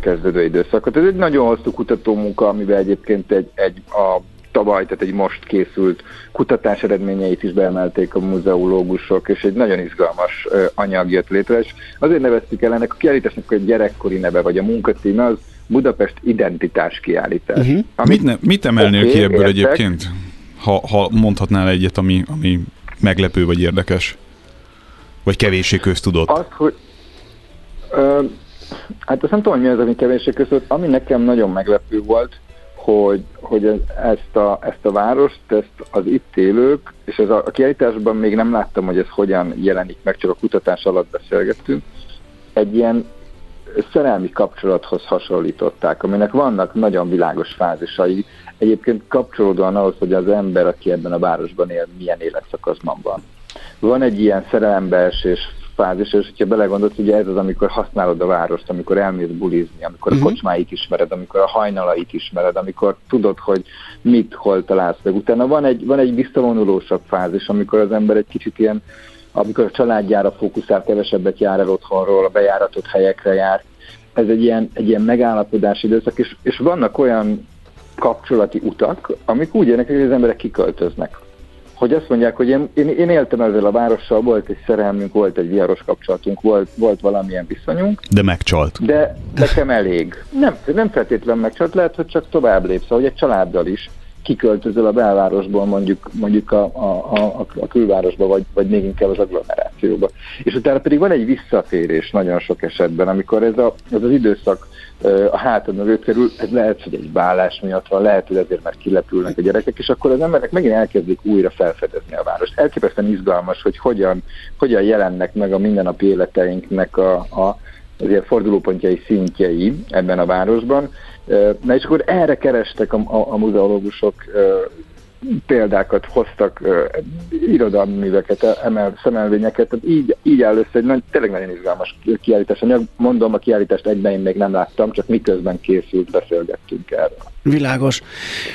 [SPEAKER 9] kezdődő időszakot. Ez egy nagyon hosszú kutató munka, amivel egyébként egy, egy a tavaly, tehát egy most készült kutatás eredményeit is beemelték a muzeológusok, és egy nagyon izgalmas anyag jött létre, és azért neveztük el ennek a kiállításnak egy gyerekkori neve, vagy a munkacíme az Budapest identitás kiállítás. Uh-huh.
[SPEAKER 3] Amit, mit, ne, mit emelnél okay, ki ebből értek, egyébként? Ha, ha mondhatnál egyet, ami, ami meglepő vagy érdekes? Vagy kevéssé köztudott?
[SPEAKER 9] Az, hogy ö, Hát azt nem tudom, hogy mi az, ami kevéssé között. Ami nekem nagyon meglepő volt, hogy, hogy ezt, a, ezt a várost, ezt az itt élők, és ez a, a kiállításban még nem láttam, hogy ez hogyan jelenik meg, csak a kutatás alatt beszélgettünk, egy ilyen szerelmi kapcsolathoz hasonlították, aminek vannak nagyon világos fázisai, egyébként kapcsolódóan ahhoz, hogy az ember, aki ebben a városban él, milyen életszakaszban van. Van egy ilyen szerelembeesés fázis, és hogyha belegondolsz, ugye ez az, amikor használod a várost, amikor elmész bulizni, amikor uh-huh. a mhm. kocsmáit ismered, amikor a hajnalait ismered, amikor tudod, hogy mit, hol találsz meg. Utána van egy, van egy visszavonulósabb fázis, amikor az ember egy kicsit ilyen, amikor a családjára fókuszál, kevesebbet jár el otthonról, a bejáratott helyekre jár. Ez egy ilyen, egy ilyen megállapodási időszak, és, és vannak olyan kapcsolati utak, amik úgy jönnek, hogy az emberek kiköltöznek hogy azt mondják, hogy én, én, én éltem ezzel a várossal, volt egy szerelmünk, volt egy viharos kapcsolatunk, volt, volt valamilyen viszonyunk.
[SPEAKER 3] De megcsalt.
[SPEAKER 9] De nekem elég. Nem, nem feltétlenül megcsalt, lehet, hogy csak tovább lépsz, ahogy egy családdal is kiköltözöl a belvárosból mondjuk, mondjuk a, a, a, a külvárosba, vagy, vagy még inkább az agglomerációba. És utána pedig van egy visszatérés nagyon sok esetben, amikor ez, a, ez az időszak a hátad mögött kerül, ez lehet, hogy egy vállás miatt van, lehet, hogy azért már kilepülnek a gyerekek, és akkor az emberek megint elkezdik újra felfedezni a várost. Elképesztően izgalmas, hogy hogyan, hogyan jelennek meg a mindennapi életeinknek a, a az ilyen fordulópontjai szintjei ebben a városban. Na és akkor erre kerestek a, a, a muzeológusok példákat hoztak, uh, irodalmi műveket, emel, szemelvényeket, tehát így, így áll össze egy nagy, tényleg nagyon izgalmas kiállítás anyag. Mondom, a kiállítást egyben én még nem láttam, csak miközben készült, beszélgettünk erről.
[SPEAKER 2] Világos.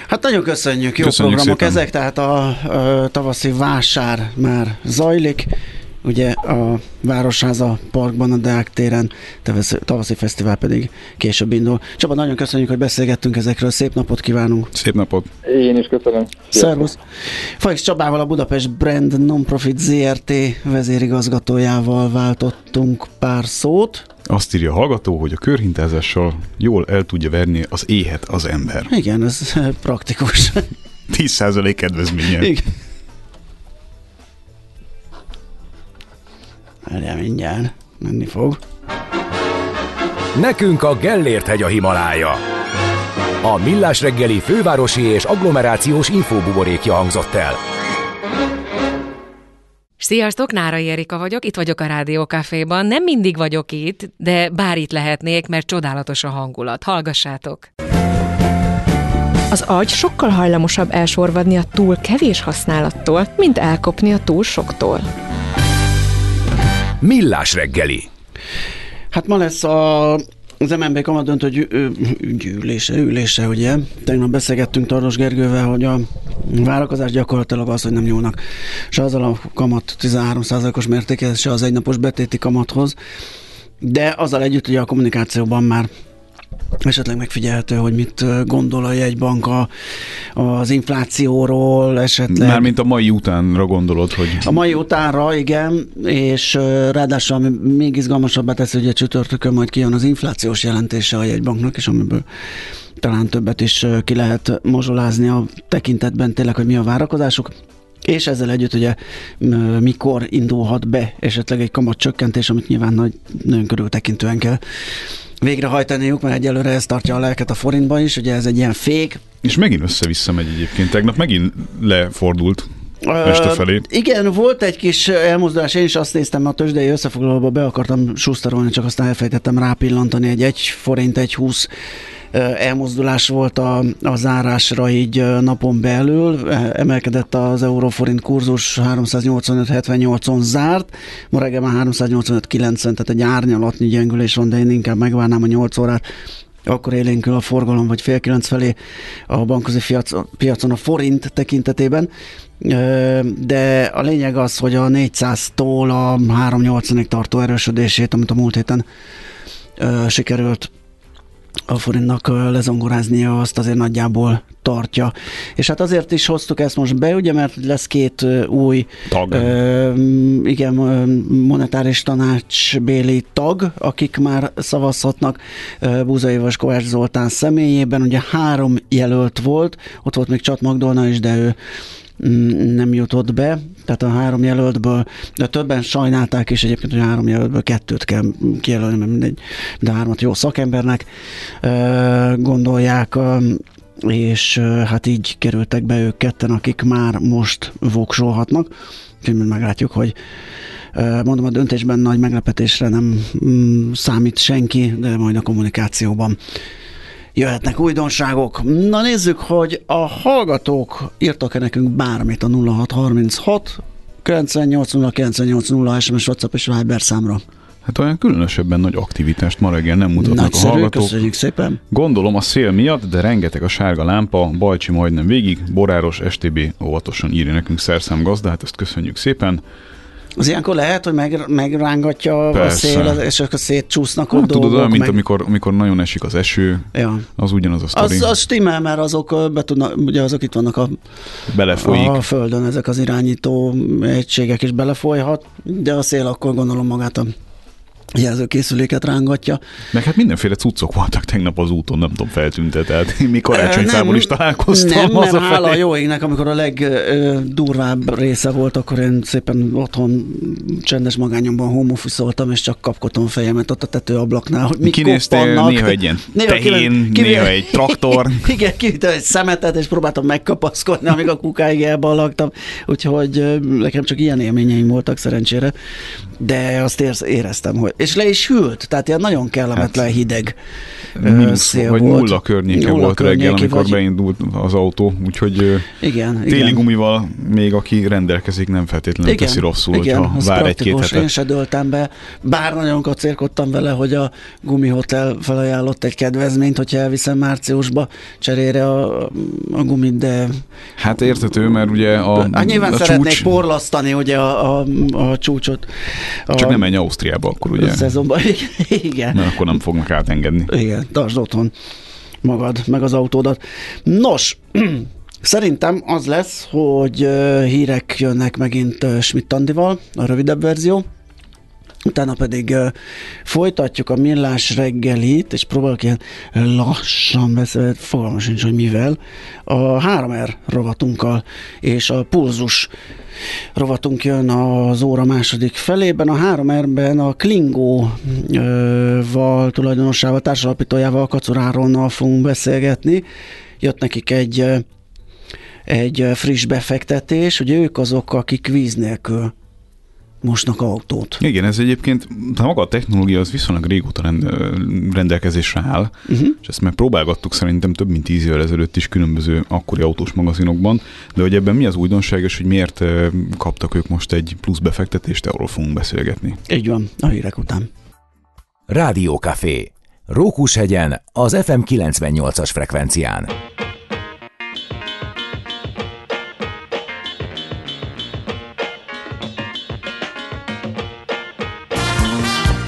[SPEAKER 2] Hát nagyon köszönjük, jó köszönjük programok szépen. ezek, tehát a, a tavaszi vásár már zajlik ugye a Városháza Parkban, a Deák téren, tavaszi fesztivál pedig később indul. Csaba, nagyon köszönjük, hogy beszélgettünk ezekről, szép napot kívánunk!
[SPEAKER 3] Szép napot!
[SPEAKER 9] Én is köszönöm!
[SPEAKER 2] Szervusz! Fajks Csabával a Budapest Brand Nonprofit ZRT vezérigazgatójával váltottunk pár szót.
[SPEAKER 3] Azt írja a hallgató, hogy a körhintázással jól el tudja verni az éhet az ember.
[SPEAKER 2] Igen, ez praktikus.
[SPEAKER 3] 10% kedvezménye. Igen.
[SPEAKER 2] Várjál mindjárt, menni fog.
[SPEAKER 5] Nekünk a Gellért hegy a Himalája. A Millás reggeli fővárosi és agglomerációs infóbuborékja hangzott el.
[SPEAKER 1] Sziasztok, Nárai Erika vagyok, itt vagyok a Rádiókaféban. Nem mindig vagyok itt, de bár itt lehetnék, mert csodálatos a hangulat. Hallgassátok! Az agy sokkal hajlamosabb elsorvadni a túl kevés használattól, mint elkopni a túl soktól.
[SPEAKER 5] Millás reggeli.
[SPEAKER 2] Hát ma lesz a az MNB kamat döntő gyűlése, ülése, ugye? Tegnap beszélgettünk Tardos Gergővel, hogy a várakozás gyakorlatilag az, hogy nem nyúlnak se azzal a kamat 13%-os mértékhez, se az egynapos betéti kamathoz, de azzal együtt, hogy a kommunikációban már esetleg megfigyelhető, hogy mit gondol a jegybank a, az inflációról, esetleg.
[SPEAKER 3] Mármint a mai utánra gondolod, hogy...
[SPEAKER 2] A mai utánra, igen, és ráadásul ami még izgalmasabbá teszi, hogy a csütörtökön majd kijön az inflációs jelentése a jegybanknak, és amiből talán többet is ki lehet mozsolázni a tekintetben tényleg, hogy mi a várakozásuk. És ezzel együtt ugye mikor indulhat be esetleg egy kamat csökkentés, amit nyilván nagy, nagyon körültekintően kell végrehajtaniuk, mert egyelőre ez tartja a lelket a forintba is, ugye ez egy ilyen fék.
[SPEAKER 3] És megint össze-vissza megy egyébként. Tegnap megint lefordult este felé. Uh,
[SPEAKER 2] igen, volt egy kis elmozdulás, én is azt néztem, a tőzsdei összefoglalóba be akartam susztarolni, csak aztán elfejtettem rápillantani egy 1 forint, egy 20 elmozdulás volt a, a zárásra így napon belül, emelkedett az euróforint kurzus 385-78-on zárt, ma reggel már 385-90, tehát egy árnyalatnyi gyengülés van, de én inkább megvárnám a 8 órát, akkor élénkül a forgalom, vagy fél kilenc felé a bankközi piacon a forint tekintetében. De a lényeg az, hogy a 400-tól a 380-ig tartó erősödését, amit a múlt héten sikerült a forintnak lezongoráznia azt azért nagyjából tartja. És hát azért is hoztuk ezt most be, ugye, mert lesz két új
[SPEAKER 3] tag.
[SPEAKER 2] Ö, igen, monetáris tanácsbéli tag, akik már szavazhatnak Búza Évas Kovács Zoltán személyében. Ugye három jelölt volt, ott volt még Csat Magdolna is, de ő nem jutott be, tehát a három jelöltből, de többen sajnálták is egyébként, hogy a három jelöltből kettőt kell kijelölni, mert mindegy, de hármat jó szakembernek gondolják és hát így kerültek be ők ketten, akik már most voksolhatnak. Úgyhogy meglátjuk, hogy mondom, a döntésben nagy meglepetésre nem mm, számít senki, de majd a kommunikációban jöhetnek újdonságok. Na nézzük, hogy a hallgatók írtak-e nekünk bármit a 0636 980 980 SMS, WhatsApp és Viber számra.
[SPEAKER 3] Hát olyan különösebben nagy aktivitást ma reggel nem mutatnak Nagyszerű, a hallgatók.
[SPEAKER 2] köszönjük szépen.
[SPEAKER 3] Gondolom a szél miatt, de rengeteg a sárga lámpa, Bajcsi majdnem végig, Boráros, STB óvatosan írja nekünk szerszám gazda, hát ezt köszönjük szépen.
[SPEAKER 2] Az ilyenkor lehet, hogy meg, megrángatja Persze. a szél, és akkor szétcsúsznak hát, ott
[SPEAKER 3] tudod,
[SPEAKER 2] dolgok.
[SPEAKER 3] olyan, mint meg... amikor, amikor nagyon esik az eső, ja. az ugyanaz a sztori.
[SPEAKER 2] Az, az stimmel, mert azok, be tudnak, ugye azok itt vannak a,
[SPEAKER 3] Belefolyik.
[SPEAKER 2] a földön, ezek az irányító egységek is belefolyhat, de a szél akkor gondolom magát a jelzőkészüléket rángatja.
[SPEAKER 3] Meg hát mindenféle cuccok voltak tegnap az úton, nem tudom, feltűnte, tehát mi karácsonyfából is találkoztam.
[SPEAKER 2] Nem, mert hála a jó égnek, amikor a legdurvább része volt, akkor én szépen otthon csendes magányomban home és csak kapkodtam fejemet ott a tetőablaknál, hogy mi
[SPEAKER 3] Kinéztél néha egy ilyen néha tehén, kivé... néha egy traktor.
[SPEAKER 2] Igen, kivittem egy szemetet, és próbáltam megkapaszkodni, amíg a kukáig elballagtam, úgyhogy nekem csak ilyen élményeim voltak szerencsére, de azt éreztem, hogy és le is hűlt, tehát ilyen nagyon kellemetlen hát, hideg
[SPEAKER 3] mínusz, szél vagy volt. nulla környéke nulla volt környéki, reggel, amikor vagy... beindult az autó, úgyhogy igen, téli igen. gumival még aki rendelkezik nem feltétlenül igen, teszi rosszul, igen, hogyha vár egy-két hetet.
[SPEAKER 2] Én se döltem be, bár nagyon kacérkodtam vele, hogy a gumihotel felajánlott egy kedvezményt, hogyha elviszem márciusba cserére a, a gumit, de...
[SPEAKER 3] Hát értető, mert ugye a,
[SPEAKER 2] hát nyilván
[SPEAKER 3] a
[SPEAKER 2] szeretnék
[SPEAKER 3] csúcs...
[SPEAKER 2] porlasztani ugye a, a, a csúcsot.
[SPEAKER 3] Csak nem menj Ausztriába akkor ugye.
[SPEAKER 2] Szezonban, igen.
[SPEAKER 3] Mert akkor nem fognak átengedni.
[SPEAKER 2] Igen, tartsd otthon magad, meg az autódat. Nos, Szerintem az lesz, hogy hírek jönnek megint Schmidt Andival, a rövidebb verzió, utána pedig uh, folytatjuk a millás reggelit, és próbálok ilyen lassan beszélni, fogalmas sincs, hogy mivel, a 3R rovatunkkal, és a pulzus rovatunk jön az óra második felében. A 3R-ben a Klingó-val tulajdonosával, társalapítójával, Kacurárónnal fogunk beszélgetni. Jött nekik egy egy friss befektetés, hogy ők azok, akik víz nélkül mosnak autót.
[SPEAKER 3] Igen, ez egyébként, de maga a technológia az viszonylag régóta rend, rendelkezésre áll, uh-huh. és ezt már próbálgattuk szerintem több mint tíz évvel ezelőtt is különböző akkori autós magazinokban, de hogy ebben mi az újdonságos, hogy miért kaptak ők most egy plusz befektetést, arról fogunk beszélgetni.
[SPEAKER 2] Így van, a hírek után.
[SPEAKER 8] Rádiókafé. Rókushegyen, az FM 98-as frekvencián.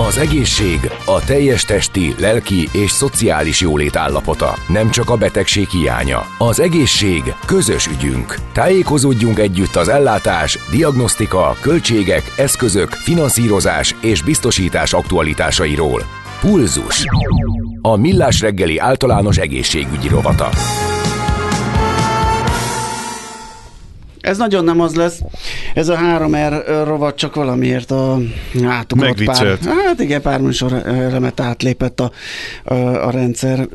[SPEAKER 8] Az egészség a teljes testi, lelki és szociális jólét állapota, nem csak a betegség hiánya. Az egészség közös ügyünk. Tájékozódjunk együtt az ellátás, diagnosztika, költségek, eszközök, finanszírozás és biztosítás aktualitásairól. Pulzus. A Millás reggeli általános egészségügyi rovata.
[SPEAKER 2] Ez nagyon nem az lesz. Ez a 3R rovat csak valamiért a átugrott pár. Hát igen, pár műsor elemet átlépett a, a, a rendszer,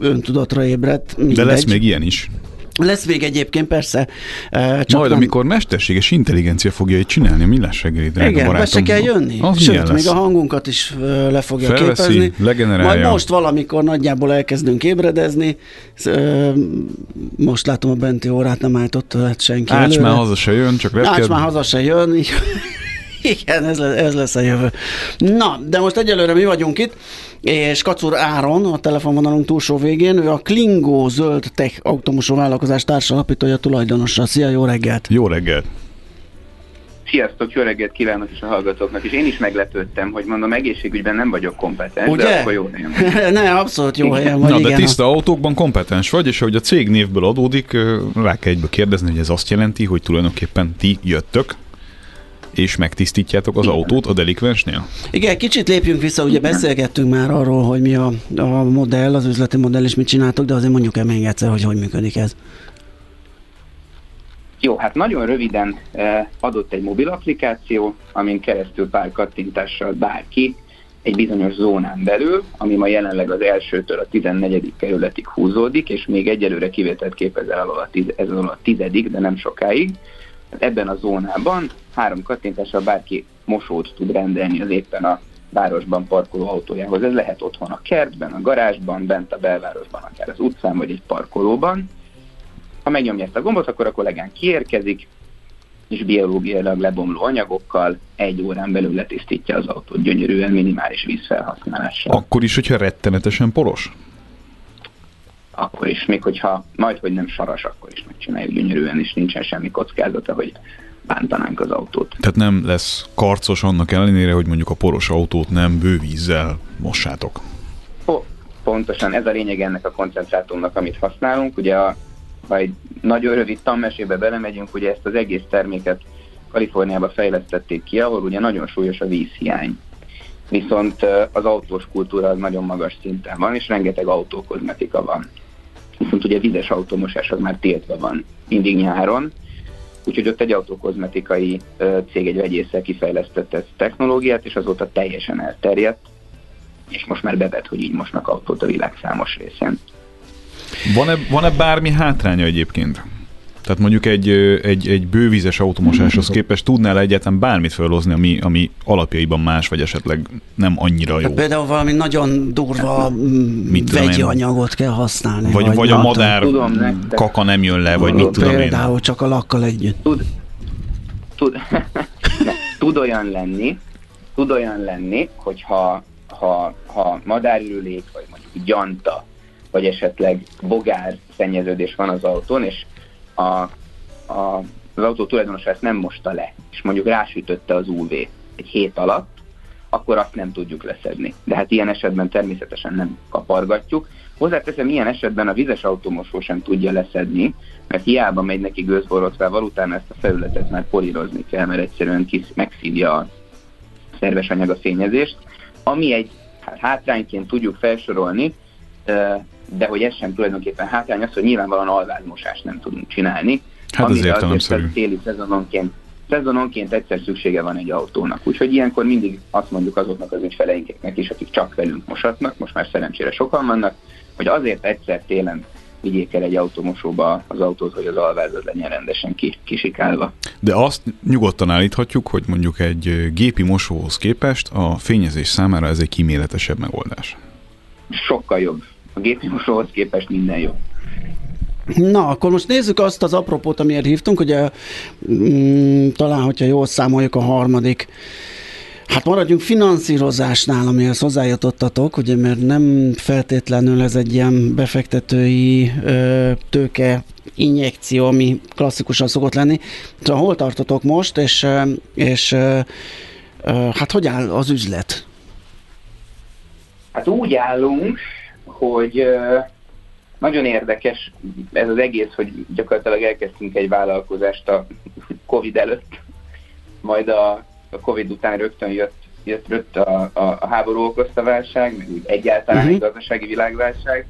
[SPEAKER 2] öntudatra ébredt.
[SPEAKER 3] Mindegy. De lesz még ilyen is.
[SPEAKER 2] Lesz még egyébként, persze.
[SPEAKER 3] Csak Majd, nem... amikor mesterséges intelligencia fogja így csinálni a millás
[SPEAKER 2] drága Igen, barátom. se kell jönni. Az Sőt, még a hangunkat is le fogja Felveszi, képezni.
[SPEAKER 3] legenerálja.
[SPEAKER 2] Majd most valamikor nagyjából elkezdünk ébredezni. Most látom a benti órát, nem állított hát senki
[SPEAKER 3] Ács már haza se jön, csak repked.
[SPEAKER 2] Ács már haza se jön. Igen, ez, lesz, ez lesz a jövő. Na, de most egyelőre mi vagyunk itt, és Kacur Áron, a telefonvonalunk túlsó végén, ő a Klingo Zöld Tech automosó vállalkozás társalapítója, tulajdonosa. Szia, jó reggelt!
[SPEAKER 3] Jó reggelt!
[SPEAKER 10] Sziasztok, jó reggelt kívánok is a hallgatóknak, és én is meglepődtem, hogy mondom, egészségügyben nem vagyok kompetens,
[SPEAKER 2] Ugye?
[SPEAKER 10] de akkor jó helyen
[SPEAKER 2] Ne, abszolút jó helyen vagy,
[SPEAKER 3] Na,
[SPEAKER 2] igen.
[SPEAKER 3] de tiszta autókban kompetens vagy, és ahogy a cég névből adódik, rá kell egyből kérdezni, hogy ez azt jelenti, hogy tulajdonképpen ti jöttök, és megtisztítjátok az autót a delikvensnél?
[SPEAKER 2] Igen, kicsit lépjünk vissza, ugye beszélgettünk már arról, hogy mi a, a modell, az üzleti modell, és mit csináltok, de azért mondjuk el még egyszer, hogy hogy működik ez.
[SPEAKER 10] Jó, hát nagyon röviden eh, adott egy mobil applikáció, amin keresztül pár kattintással bárki egy bizonyos zónán belül, ami ma jelenleg az elsőtől a 14. kerületig húzódik, és még egyelőre kivételt képez el a, tiz, ez a tizedik, de nem sokáig. Hát ebben a zónában három kattintással bárki mosót tud rendelni az éppen a városban parkoló autójához. Ez lehet otthon a kertben, a garázsban, bent a belvárosban, akár az utcán vagy egy parkolóban. Ha megnyomja ezt a gombot, akkor a kollégán kiérkezik, és biológiailag lebomló anyagokkal egy órán belül letisztítja az autót gyönyörűen minimális vízfelhasználással.
[SPEAKER 3] Akkor is, hogyha rettenetesen poros?
[SPEAKER 10] Akkor is, még hogyha majd, hogy nem saras, akkor is megcsináljuk gyönyörűen, és nincsen semmi kockázata, hogy bántanánk az autót.
[SPEAKER 3] Tehát nem lesz karcos annak ellenére, hogy mondjuk a poros autót nem bővízzel mossátok.
[SPEAKER 10] Pontosan ez a lényeg ennek a koncentrátumnak, amit használunk. Ugye a ha egy nagyon rövid tanmesébe belemegyünk, ugye ezt az egész terméket Kaliforniába fejlesztették ki, ahol ugye nagyon súlyos a vízhiány. Viszont az autós kultúra az nagyon magas szinten van, és rengeteg autókozmetika van. Viszont ugye vizes automosás az már tiltva van, mindig nyáron, úgyhogy ott egy autókozmetikai cég, egy vegyésszel kifejlesztette ezt a technológiát, és azóta teljesen elterjedt, és most már bevet, hogy így mosnak autót a világ számos részén.
[SPEAKER 3] Van-e, van-e bármi hátránya egyébként? Tehát mondjuk egy, egy, egy bővízes automosáshoz képest tudnál egyáltalán bármit felhozni, ami, ami alapjaiban más, vagy esetleg nem annyira jó.
[SPEAKER 2] Hát például valami nagyon durva mit vegyi én? anyagot kell használni.
[SPEAKER 3] Vagy, vagy, vagy a madár tudom, kaka nem jön le, vagy mit tudom
[SPEAKER 2] én. Például csak a lakkal együtt.
[SPEAKER 10] Tud, tud, tud olyan lenni, tud olyan lenni, hogyha ha, ha madárülőlék, vagy mondjuk gyanta, vagy esetleg bogár szennyeződés van az autón, és a, a, az autó tulajdonosa ezt nem mosta le, és mondjuk rásütötte az UV egy hét alatt, akkor azt nem tudjuk leszedni. De hát ilyen esetben természetesen nem kapargatjuk. Hozzáteszem, ilyen esetben a vizes automosó sem tudja leszedni, mert hiába megy neki gőzborotvával, utána ezt a felületet már polírozni kell, mert egyszerűen kis, megszívja a szerves anyag a fényezést. Ami egy hát hátrányként tudjuk felsorolni, de hogy ez sem tulajdonképpen hátrány az, hogy nyilvánvalóan alvázmosást nem tudunk csinálni.
[SPEAKER 3] Hát ez értelemszerű.
[SPEAKER 10] Téli szezononként, szezononként egyszer szüksége van egy autónak. Úgyhogy ilyenkor mindig azt mondjuk azoknak az ügyfeleinknek is, akik csak velünk mosatnak, most már szerencsére sokan vannak, hogy azért egyszer télen vigyék el egy automosóba az autót, hogy az alvázat legyen rendesen kisikálva.
[SPEAKER 3] De azt nyugodtan állíthatjuk, hogy mondjuk egy gépi mosóhoz képest a fényezés számára ez egy kíméletesebb megoldás.
[SPEAKER 10] Sokkal jobb a gépi mosóhoz képest minden jó.
[SPEAKER 2] Na, akkor most nézzük azt az apropót, amiért hívtunk, ugye mm, talán, hogyha jól számoljuk a harmadik Hát maradjunk finanszírozásnál, amihez hozzájutottatok, ugye, mert nem feltétlenül ez egy ilyen befektetői ö, tőke injekció, ami klasszikusan szokott lenni. Szóval hol tartotok most, és, és ö, ö, hát hogy áll az üzlet?
[SPEAKER 10] Hát úgy állunk, hogy nagyon érdekes ez az egész, hogy gyakorlatilag elkezdtünk egy vállalkozást a Covid előtt, majd a, a Covid után rögtön jött, jött, jött a, a, a háború okozta válság, meg egyáltalán uh-huh. egy gazdasági világválság.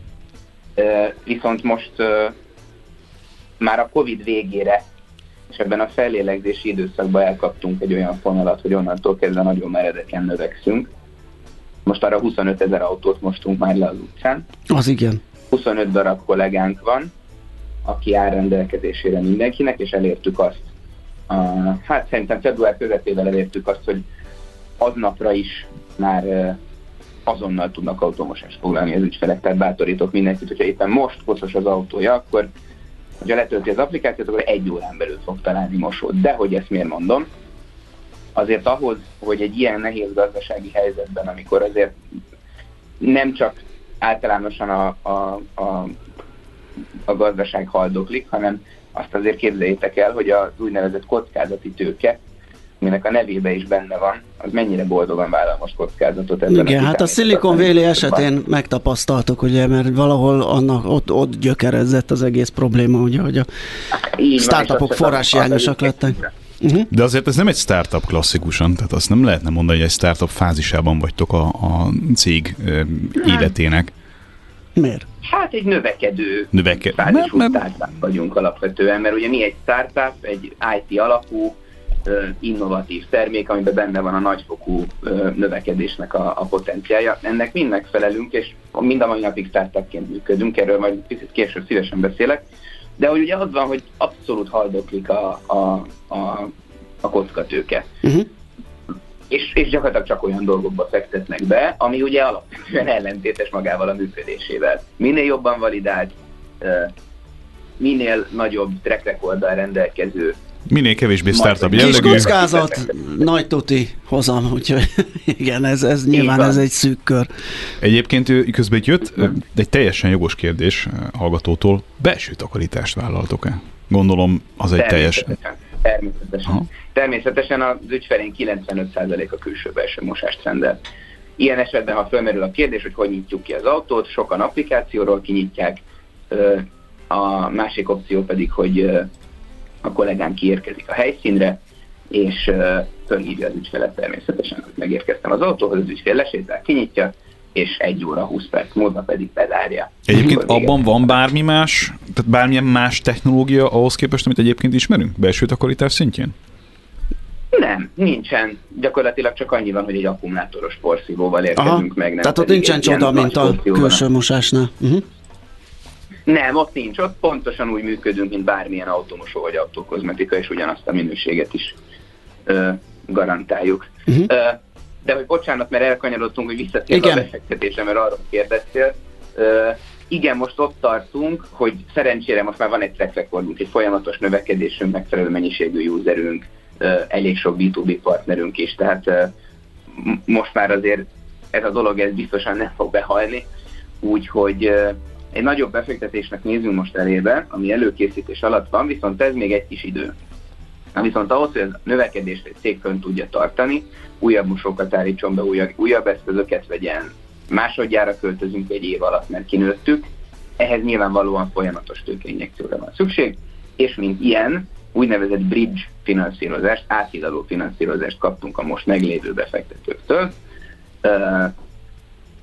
[SPEAKER 10] Viszont most már a Covid végére és ebben a fellélegzési időszakban elkaptunk egy olyan fonalat, hogy onnantól kezdve nagyon meredeken növekszünk. Most arra 25 ezer autót mostunk már le az utcán.
[SPEAKER 2] Az igen.
[SPEAKER 10] 25 darab kollégánk van, aki áll rendelkezésére mindenkinek, és elértük azt, uh, hát szerintem február közepével elértük azt, hogy aznapra is már azonnal tudnak automosást foglalni az ügyfelek, tehát bátorítok mindenkit, hogyha éppen most koszos az autója, akkor ha letölti az applikációt, akkor egy órán belül fog találni mosót. De hogy ezt miért mondom? Azért ahhoz, hogy egy ilyen nehéz gazdasági helyzetben, amikor azért nem csak általánosan a, a, a, a gazdaság haldoklik, hanem azt azért képzeljétek el, hogy az úgynevezett kockázati tőke, minek a nevébe is benne van, az mennyire boldogan vállal most kockázatot.
[SPEAKER 2] Ebben Igen, a hát a Silicon Valley esetén megtapasztaltuk, ugye, mert valahol annak ott, ott gyökerezett az egész probléma, ugye, hogy a Így startupok forráshiányosak lettek.
[SPEAKER 3] Uh-huh. De azért ez nem egy startup klasszikusan, tehát azt nem lehetne mondani, hogy egy startup fázisában vagytok a, a cég életének.
[SPEAKER 2] Miért?
[SPEAKER 10] Hát egy növekedő Növeke... fázisú nem, nem. startup vagyunk alapvetően, mert ugye mi egy startup, egy IT alapú, innovatív termék, amiben benne van a nagyfokú növekedésnek a, a potenciálja. Ennek mind megfelelünk, és mind a mai napig startupként működünk, erről majd picit később szívesen beszélek. De hogy ugye az van, hogy abszolút haldoklik a, a, a, a kockatőke. Uh-huh. És, és gyakorlatilag csak olyan dolgokba fektetnek be, ami ugye alapvetően ellentétes magával a működésével. Minél jobban validált, minél nagyobb track recorddal rendelkező
[SPEAKER 3] Minél kevésbé startup jellegű.
[SPEAKER 2] Kis kockázat, nagy tuti hozam, úgyhogy igen, ez, ez nyilván ez egy szűk kör.
[SPEAKER 3] Egyébként közben jött egy teljesen jogos kérdés hallgatótól, belső takarítást vállaltok-e? Gondolom az egy teljes...
[SPEAKER 10] Természetesen. Aha. Természetesen az ügyfelén 95% a külső belső mosást rendel. Ilyen esetben, ha fölmerül a kérdés, hogy hogy nyitjuk ki az autót, sokan applikációról kinyitják, a másik opció pedig, hogy a kollégám kiérkezik a helyszínre, és fölhívja az ügyfelet természetesen, hogy megérkeztem az autóhoz, az ügyfél lesétál, kinyitja, és egy óra 20 perc múlva pedig bezárja.
[SPEAKER 3] Egyébként abban van bármi más, tehát bármilyen más technológia ahhoz képest, amit egyébként ismerünk, belső takarítás szintjén?
[SPEAKER 10] Nem, nincsen. Gyakorlatilag csak annyi van, hogy egy akkumulátoros porszívóval érkezünk Aha, meg. Nem
[SPEAKER 2] tehát ott nincsen csoda, mint a külső mosásnál. Uh-huh.
[SPEAKER 10] Nem, ott nincs. Ott pontosan úgy működünk, mint bármilyen automosó vagy autókozmetika, és ugyanazt a minőséget is ö, garantáljuk. Uh-huh. Ö, de hogy bocsánat, mert elkanyarodtunk, hogy visszatérve a befektetésre, mert arról kérdeztél. Ö, igen, most ott tartunk, hogy szerencsére most már van egy track recordunk, egy folyamatos növekedésünk, megfelelő mennyiségű userünk, elég sok B2B partnerünk is, tehát most már azért ez a dolog ez biztosan nem fog behalni, úgyhogy egy nagyobb befektetésnek nézünk most elébe, ami előkészítés alatt van, viszont ez még egy kis idő. Na viszont ahhoz, hogy a növekedést egy cég fönn tudja tartani, újabb mosókat állítson be, újabb, újabb eszközöket vegyen, másodjára költözünk egy év alatt, mert kinőttük, ehhez nyilvánvalóan folyamatos tőkeinjekcióra van szükség, és mint ilyen, úgynevezett bridge finanszírozást, áthidaló finanszírozást kaptunk a most meglévő befektetőktől,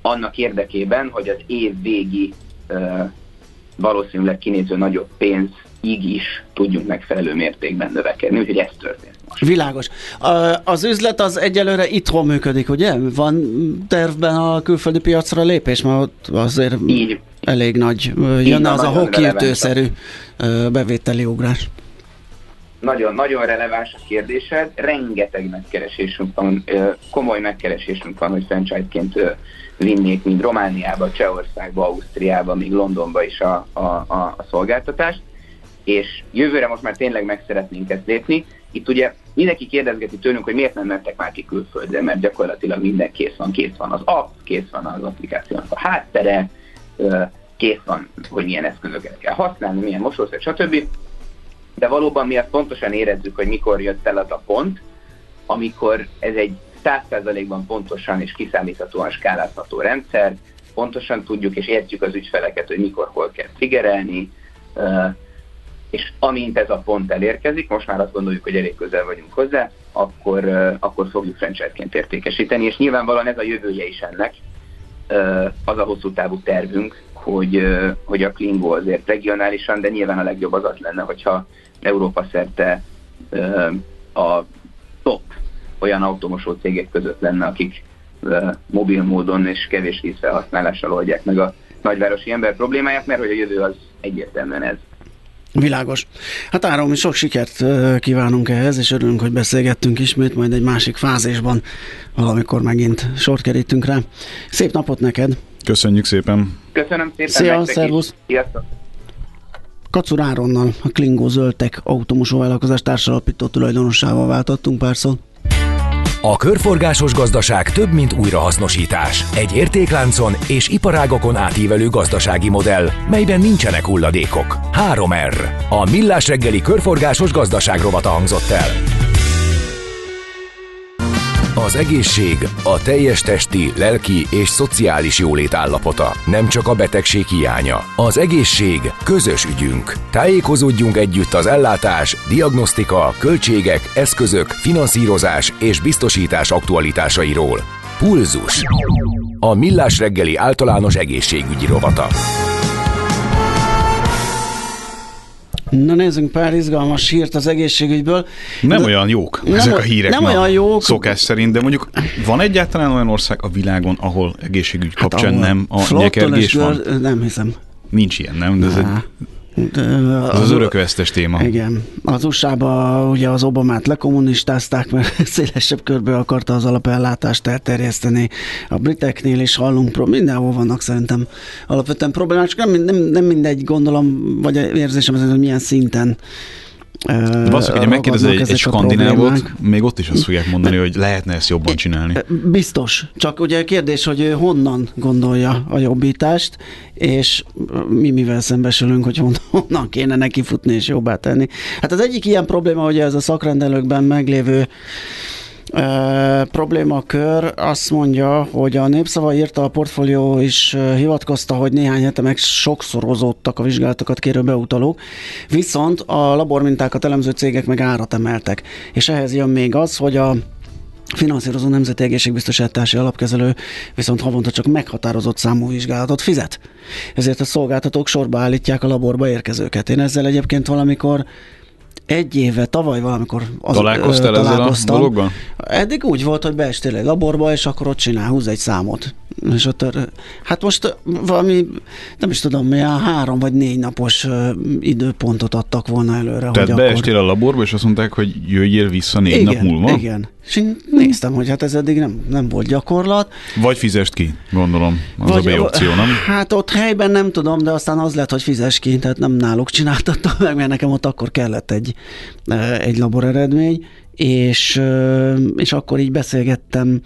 [SPEAKER 10] annak érdekében, hogy az év végi valószínűleg kinéző nagyobb pénz így is tudjunk megfelelő mértékben növekedni, úgyhogy ez történt most.
[SPEAKER 2] Világos. Az üzlet az egyelőre itthon működik, ugye? Van tervben a külföldi piacra lépés, mert ott azért így. elég nagy, jönne az a hokiütőszerű bevételi ugrás.
[SPEAKER 10] Nagyon, nagyon releváns a kérdésed, rengeteg megkeresésünk van, komoly megkeresésünk van, hogy franchise-ként vinnék, mint Romániába, Csehországba, Ausztriába, még Londonba is a, a, a, a szolgáltatást, és jövőre most már tényleg meg szeretnénk ezt lépni. Itt ugye mindenki kérdezgeti tőlünk, hogy miért nem mentek már ki külföldre, mert gyakorlatilag minden kész van, kész van az app, kész van az applikációnak a háttere, kész van, hogy milyen eszközöket kell használni, milyen mosószer, stb. De valóban mi azt pontosan érezzük, hogy mikor jött el az a pont, amikor ez egy 100%-ban pontosan és kiszámíthatóan skálázható rendszer, pontosan tudjuk és értjük az ügyfeleket, hogy mikor, hol kell triggerelni, és amint ez a pont elérkezik, most már azt gondoljuk, hogy elég közel vagyunk hozzá, akkor, akkor fogjuk franchise-ként értékesíteni, és nyilvánvalóan ez a jövője is ennek, az a hosszú távú tervünk, hogy, hogy a Klingo azért regionálisan, de nyilván a legjobb az az lenne, hogyha Európa szerte a top olyan automosó cégek között lenne, akik mobil módon és kevés vízfelhasználással oldják meg a nagyvárosi ember problémáját, mert hogy a jövő az egyértelműen ez.
[SPEAKER 2] Világos. Hát Áron, mi sok sikert kívánunk ehhez, és örülünk, hogy beszélgettünk ismét, majd egy másik fázisban valamikor megint sort kerítünk rá. Szép napot neked!
[SPEAKER 3] Köszönjük szépen!
[SPEAKER 10] Köszönöm szépen!
[SPEAKER 2] Szia, szervusz!
[SPEAKER 10] Sziasztok!
[SPEAKER 2] Kacur Áronnal, a Klingó Zöltek automosó vállalkozás társalapító tulajdonossával váltottunk pár szót.
[SPEAKER 5] A körforgásos gazdaság több, mint újrahasznosítás. Egy értékláncon és iparágokon átívelő gazdasági modell, melyben nincsenek hulladékok. 3R. A Millás reggeli körforgásos gazdaság rovata hangzott el. Az egészség a teljes testi, lelki és szociális jólét állapota, nem csak a betegség hiánya. Az egészség közös ügyünk. Tájékozódjunk együtt az ellátás, diagnosztika, költségek, eszközök, finanszírozás és biztosítás aktualitásairól. Pulzus. A Millás reggeli általános egészségügyi rovata.
[SPEAKER 2] Na nézzünk pár izgalmas hírt az egészségügyből.
[SPEAKER 3] Nem de, olyan jók nem ezek a hírek. Nem olyan jók. Szokás szerint, de mondjuk van egyáltalán olyan ország a világon, ahol egészségügy hát kapcsán hát, nem a nyekergés van?
[SPEAKER 2] Nem hiszem.
[SPEAKER 3] Nincs ilyen, nem? De ez egy az, az örökvesztes téma.
[SPEAKER 2] Igen. Az usa ugye az Obamát lekommunistázták, mert szélesebb körbe akarta az alapellátást elterjeszteni. A briteknél is hallunk, mindenhol vannak szerintem alapvetően problémák, csak nem, nem, nem mindegy gondolom, vagy érzésem hogy milyen szinten
[SPEAKER 3] de valószínűleg, hogy megkérdez egy, egy skandinávot, még ott is azt fogják mondani, hogy lehetne ezt jobban csinálni.
[SPEAKER 2] Biztos. Csak ugye a kérdés, hogy honnan gondolja a jobbítást, és mi mivel szembesülünk, hogy honnan kéne neki futni és jobbá tenni. Hát az egyik ilyen probléma, hogy ez a szakrendelőkben meglévő E, problémakör azt mondja, hogy a népszava írta, a portfólió is hivatkozta, hogy néhány hete meg sokszorozódtak a vizsgálatokat kérő beutalók, viszont a labormintákat elemző cégek meg árat emeltek. És ehhez jön még az, hogy a finanszírozó nemzeti egészségbiztosítási alapkezelő viszont havonta csak meghatározott számú vizsgálatot fizet. Ezért a szolgáltatók sorba állítják a laborba érkezőket. Én ezzel egyébként valamikor egy éve, tavaly valamikor
[SPEAKER 3] az, Találkoztál ezzel a dologban?
[SPEAKER 2] Eddig úgy volt, hogy beestél egy laborba, és akkor ott csinál, húz egy számot. És ott, hát most valami, nem is tudom, milyen három vagy négy napos időpontot adtak volna előre.
[SPEAKER 3] Tehát hogy beestél akkor... a laborba, és azt mondták, hogy jöjjél vissza négy
[SPEAKER 2] igen,
[SPEAKER 3] nap múlva?
[SPEAKER 2] Igen, és én néztem, hogy hát ez eddig nem, nem volt gyakorlat.
[SPEAKER 3] Vagy fizest ki, gondolom, az Vagy, a B opció, nem?
[SPEAKER 2] Hát ott helyben nem tudom, de aztán az lett, hogy fizes ki, tehát nem náluk csináltattam meg, mert nekem ott akkor kellett egy, egy labor eredmény, és, és akkor így beszélgettem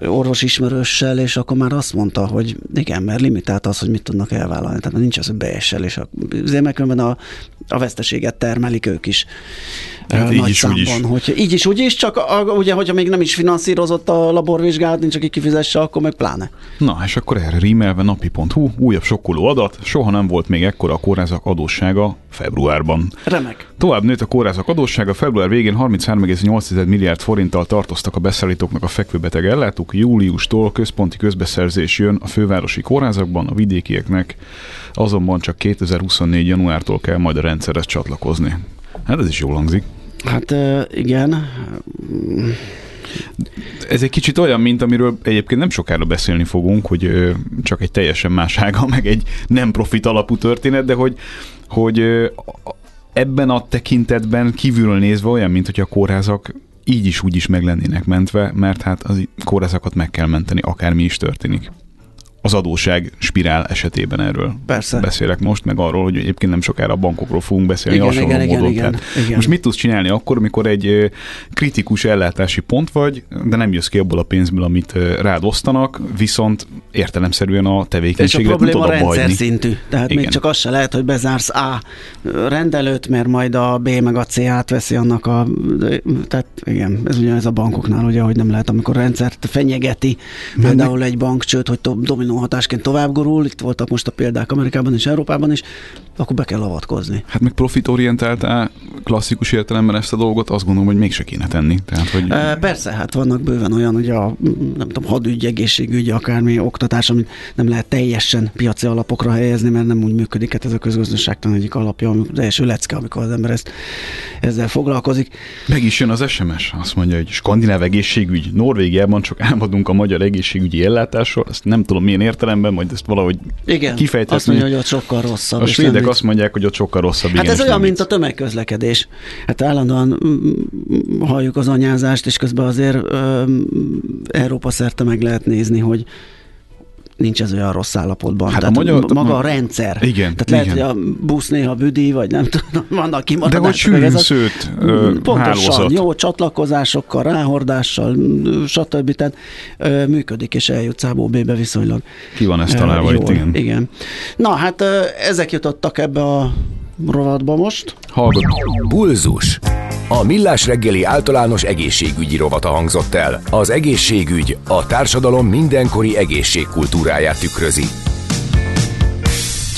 [SPEAKER 2] orvos ismerőssel, és akkor már azt mondta, hogy igen, mert limitált az, hogy mit tudnak elvállalni. Tehát nincs az, hogy beesel, és azért meg a, a veszteséget termelik ők is.
[SPEAKER 3] Hát így is, számban, úgy is.
[SPEAKER 2] Hogy, így is, úgy is, csak a, ugye, hogyha még nem is finanszírozott a laborvizsgálat, nincs aki kifizesse, akkor meg pláne.
[SPEAKER 3] Na, és akkor erre rímelve napi.hu, újabb sokkoló adat, soha nem volt még ekkora a kórházak adóssága februárban.
[SPEAKER 2] Remek.
[SPEAKER 3] Tovább nőtt a kórházak adóssága, február végén 33,8 milliárd forinttal tartoztak a beszállítóknak a fekvőbeteg ellátók, júliustól központi közbeszerzés jön a fővárosi kórházakban, a vidékieknek azonban csak 2024. januártól kell majd a rendszerhez csatlakozni. Hát ez is jól hangzik.
[SPEAKER 2] Hát igen.
[SPEAKER 3] Ez egy kicsit olyan, mint amiről egyébként nem sokára beszélni fogunk, hogy csak egy teljesen más ága, meg egy nem profit alapú történet, de hogy, hogy ebben a tekintetben kívülről nézve olyan, mint hogy a kórházak így is úgy is meg lennének mentve, mert hát az kórházakat meg kell menteni, akármi is történik az adóság spirál esetében erről
[SPEAKER 2] Persze.
[SPEAKER 3] beszélek most, meg arról, hogy egyébként nem sokára a bankokról fogunk beszélni igen, hasonló igen, módon. Igen, igen. Most mit tudsz csinálni akkor, amikor egy kritikus ellátási pont vagy, de nem jössz ki abból a pénzből, amit rád osztanak, viszont értelemszerűen a tevékenységet
[SPEAKER 2] nem tudod rendszer hagyni. szintű. Tehát igen. még csak az se lehet, hogy bezársz A rendelőt, mert majd a B meg a C átveszi annak a... Tehát igen, ez ugyanez a bankoknál, ugye, hogy nem lehet, amikor rendszert fenyegeti, például egy bankcsőt, hogy dominó dominó hatásként tovább gurul, itt voltak most a példák Amerikában és Európában is, akkor be kell avatkozni.
[SPEAKER 3] Hát meg profitorientáltál klasszikus értelemben ezt a dolgot, azt gondolom, hogy mégse kéne tenni. Tehát, hogy...
[SPEAKER 2] Persze, hát vannak bőven olyan, hogy a nem tudom, hadügy, egészségügy, akármi oktatás, amit nem lehet teljesen piaci alapokra helyezni, mert nem úgy működik, hát ez a közgazdaságtan egyik alapja, de első lecke, amikor az ember ezt, ezzel foglalkozik.
[SPEAKER 3] Meg is jön az SMS, azt mondja, hogy skandináv egészségügy, Norvégiában csak álmodunk a magyar egészségügyi ellátásról, ezt nem tudom milyen értelemben, majd ezt valahogy
[SPEAKER 2] Igen,
[SPEAKER 3] kifejtetni.
[SPEAKER 2] azt mondja, hogy ott sokkal rosszabb.
[SPEAKER 3] A svédek azt mondják, hogy ott sokkal rosszabb.
[SPEAKER 2] Hát ez olyan, mint a tömegközlekedés. Hát állandóan mm, mm, halljuk az anyázást, és közben azért ö, Európa szerte meg lehet nézni, hogy nincs ez olyan rossz állapotban. Hát Tehát a magyar, maga a rendszer.
[SPEAKER 3] Igen,
[SPEAKER 2] Tehát
[SPEAKER 3] igen.
[SPEAKER 2] lehet, hogy a busz néha büdi, vagy nem tudom, vannak
[SPEAKER 3] kimaradások. De hogy sűrűszőt
[SPEAKER 2] Pontosan,
[SPEAKER 3] hálózat.
[SPEAKER 2] jó csatlakozásokkal, ráhordással, stb. Tehát ö, működik, és eljut Szábó B-be viszonylag.
[SPEAKER 3] Ki van ezt találva itt, igen.
[SPEAKER 2] igen. Na, hát ö, ezek jutottak ebbe a rovatba most.
[SPEAKER 8] Hallgat. Bulzus. A Millás reggeli általános egészségügyi rovata hangzott el. Az egészségügy a társadalom mindenkori egészségkultúráját tükrözi.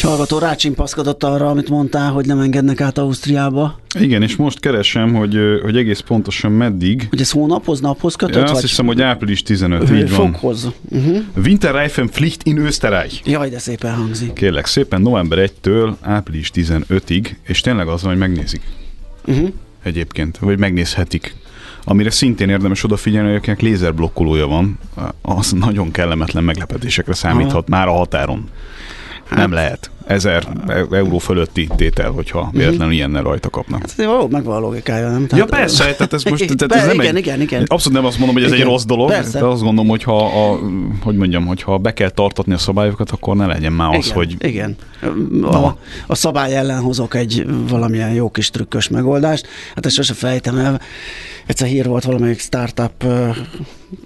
[SPEAKER 2] Hallgató rácsimpaszkodott arra, amit mondtál, hogy nem engednek át Ausztriába.
[SPEAKER 3] Igen, és most keresem, hogy, hogy egész pontosan meddig.
[SPEAKER 2] Hogy ez hónaphoz, naphoz kötött?
[SPEAKER 3] Ja, azt vagy? hiszem, hogy április 15, így van.
[SPEAKER 2] Fokhoz. Uh-huh.
[SPEAKER 3] Winterreifen Pflicht in Österreich.
[SPEAKER 2] Jaj, de szépen hangzik.
[SPEAKER 3] Kérlek szépen, november 1-től április 15-ig, és tényleg az van, hogy megnézik. Uh-huh. Egyébként, vagy megnézhetik amire szintén érdemes odafigyelni, hogy akinek lézerblokkolója van, az nagyon kellemetlen meglepetésekre számíthat Aha. már a határon. Hát, nem lehet. Ezer euró fölötti tétel, hogyha mhm. véletlenül ilyennel rajta kapnak.
[SPEAKER 2] Hát való, megvan a logikája, nem?
[SPEAKER 3] Tehát, ja persze, tehát ez most tehát ez
[SPEAKER 2] nem
[SPEAKER 3] igen,
[SPEAKER 2] egy, igen, igen.
[SPEAKER 3] Abszolút nem azt mondom, hogy ez igen, egy rossz dolog, persze. de azt gondolom, hogy ha, a, hogy mondjam, hogyha be kell tartatni a szabályokat, akkor ne legyen már az,
[SPEAKER 2] igen,
[SPEAKER 3] hogy...
[SPEAKER 2] Igen, a, a szabály ellen hozok egy valamilyen jó kis trükkös megoldást. Hát ezt sose fejtem el. Egyszer hír volt valamelyik startup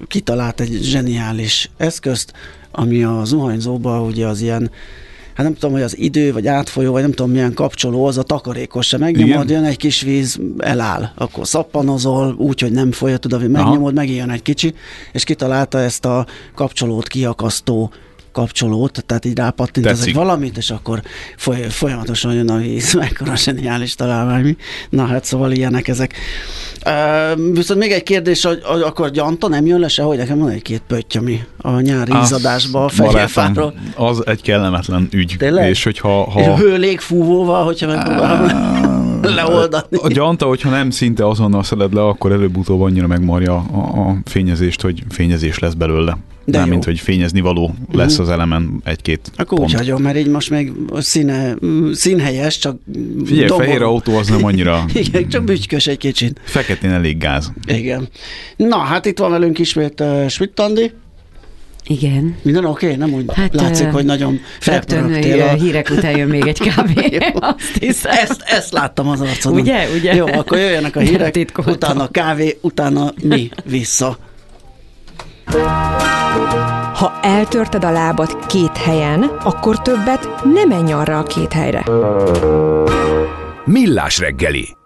[SPEAKER 2] kitalált egy zseniális eszközt, ami a zuhanyzóba ugye az ilyen hát nem tudom, hogy az idő, vagy átfolyó, vagy nem tudom milyen kapcsoló, az a takarékos se megnyomod, jön egy kis víz, eláll. Akkor szappanozol, úgy, hogy nem folyat oda, hogy megnyomod, megint egy kicsi, és kitalálta ezt a kapcsolót kiakasztó kapcsolót, tehát így rápattint ez egy valamit, és akkor foly- folyamatosan jön a víz, mekkora zseniális találmány. Na hát szóval ilyenek ezek. Uh, viszont még egy kérdés, hogy, hogy akkor gyanta nem jön le sehogy, nekem van egy-két pöttyömi a nyári az, izadásba a fegyelfáról.
[SPEAKER 3] Az egy kellemetlen ügy.
[SPEAKER 2] Tényleg?
[SPEAKER 3] És hogyha... Ha...
[SPEAKER 2] És hőlég fúvóval, hogyha megpróbálom leoldatni.
[SPEAKER 3] A gyanta, hogyha nem szinte azonnal szeded le, akkor előbb-utóbb annyira megmarja a, a fényezést, hogy fényezés lesz belőle. De mint hogy fényezni való lesz uh-huh. az elemen egy-két
[SPEAKER 2] Akkor
[SPEAKER 3] pont.
[SPEAKER 2] úgy hagyom, mert így most még színe, színhelyes, csak
[SPEAKER 3] Figyelj, dombor... fehér autó az nem annyira...
[SPEAKER 2] Igen, csak bütykös egy kicsit.
[SPEAKER 3] Feketén elég gáz.
[SPEAKER 2] Igen. Na, hát itt van velünk ismét uh, Schmidt Andi.
[SPEAKER 6] Igen.
[SPEAKER 2] Minden oké? Okay? Nem úgy hát, látszik, hogy nagyon felpörögtél.
[SPEAKER 6] A... hírek után jön még egy kávé. Azt
[SPEAKER 2] hiszem. Ezt, ezt láttam az arcodon.
[SPEAKER 6] Ugye, ugye?
[SPEAKER 2] Jó, akkor jöjjenek a hírek, utána kávé, utána mi vissza.
[SPEAKER 1] Ha eltörted a lábad két helyen, akkor többet nem menj arra a két helyre.
[SPEAKER 8] Millás reggeli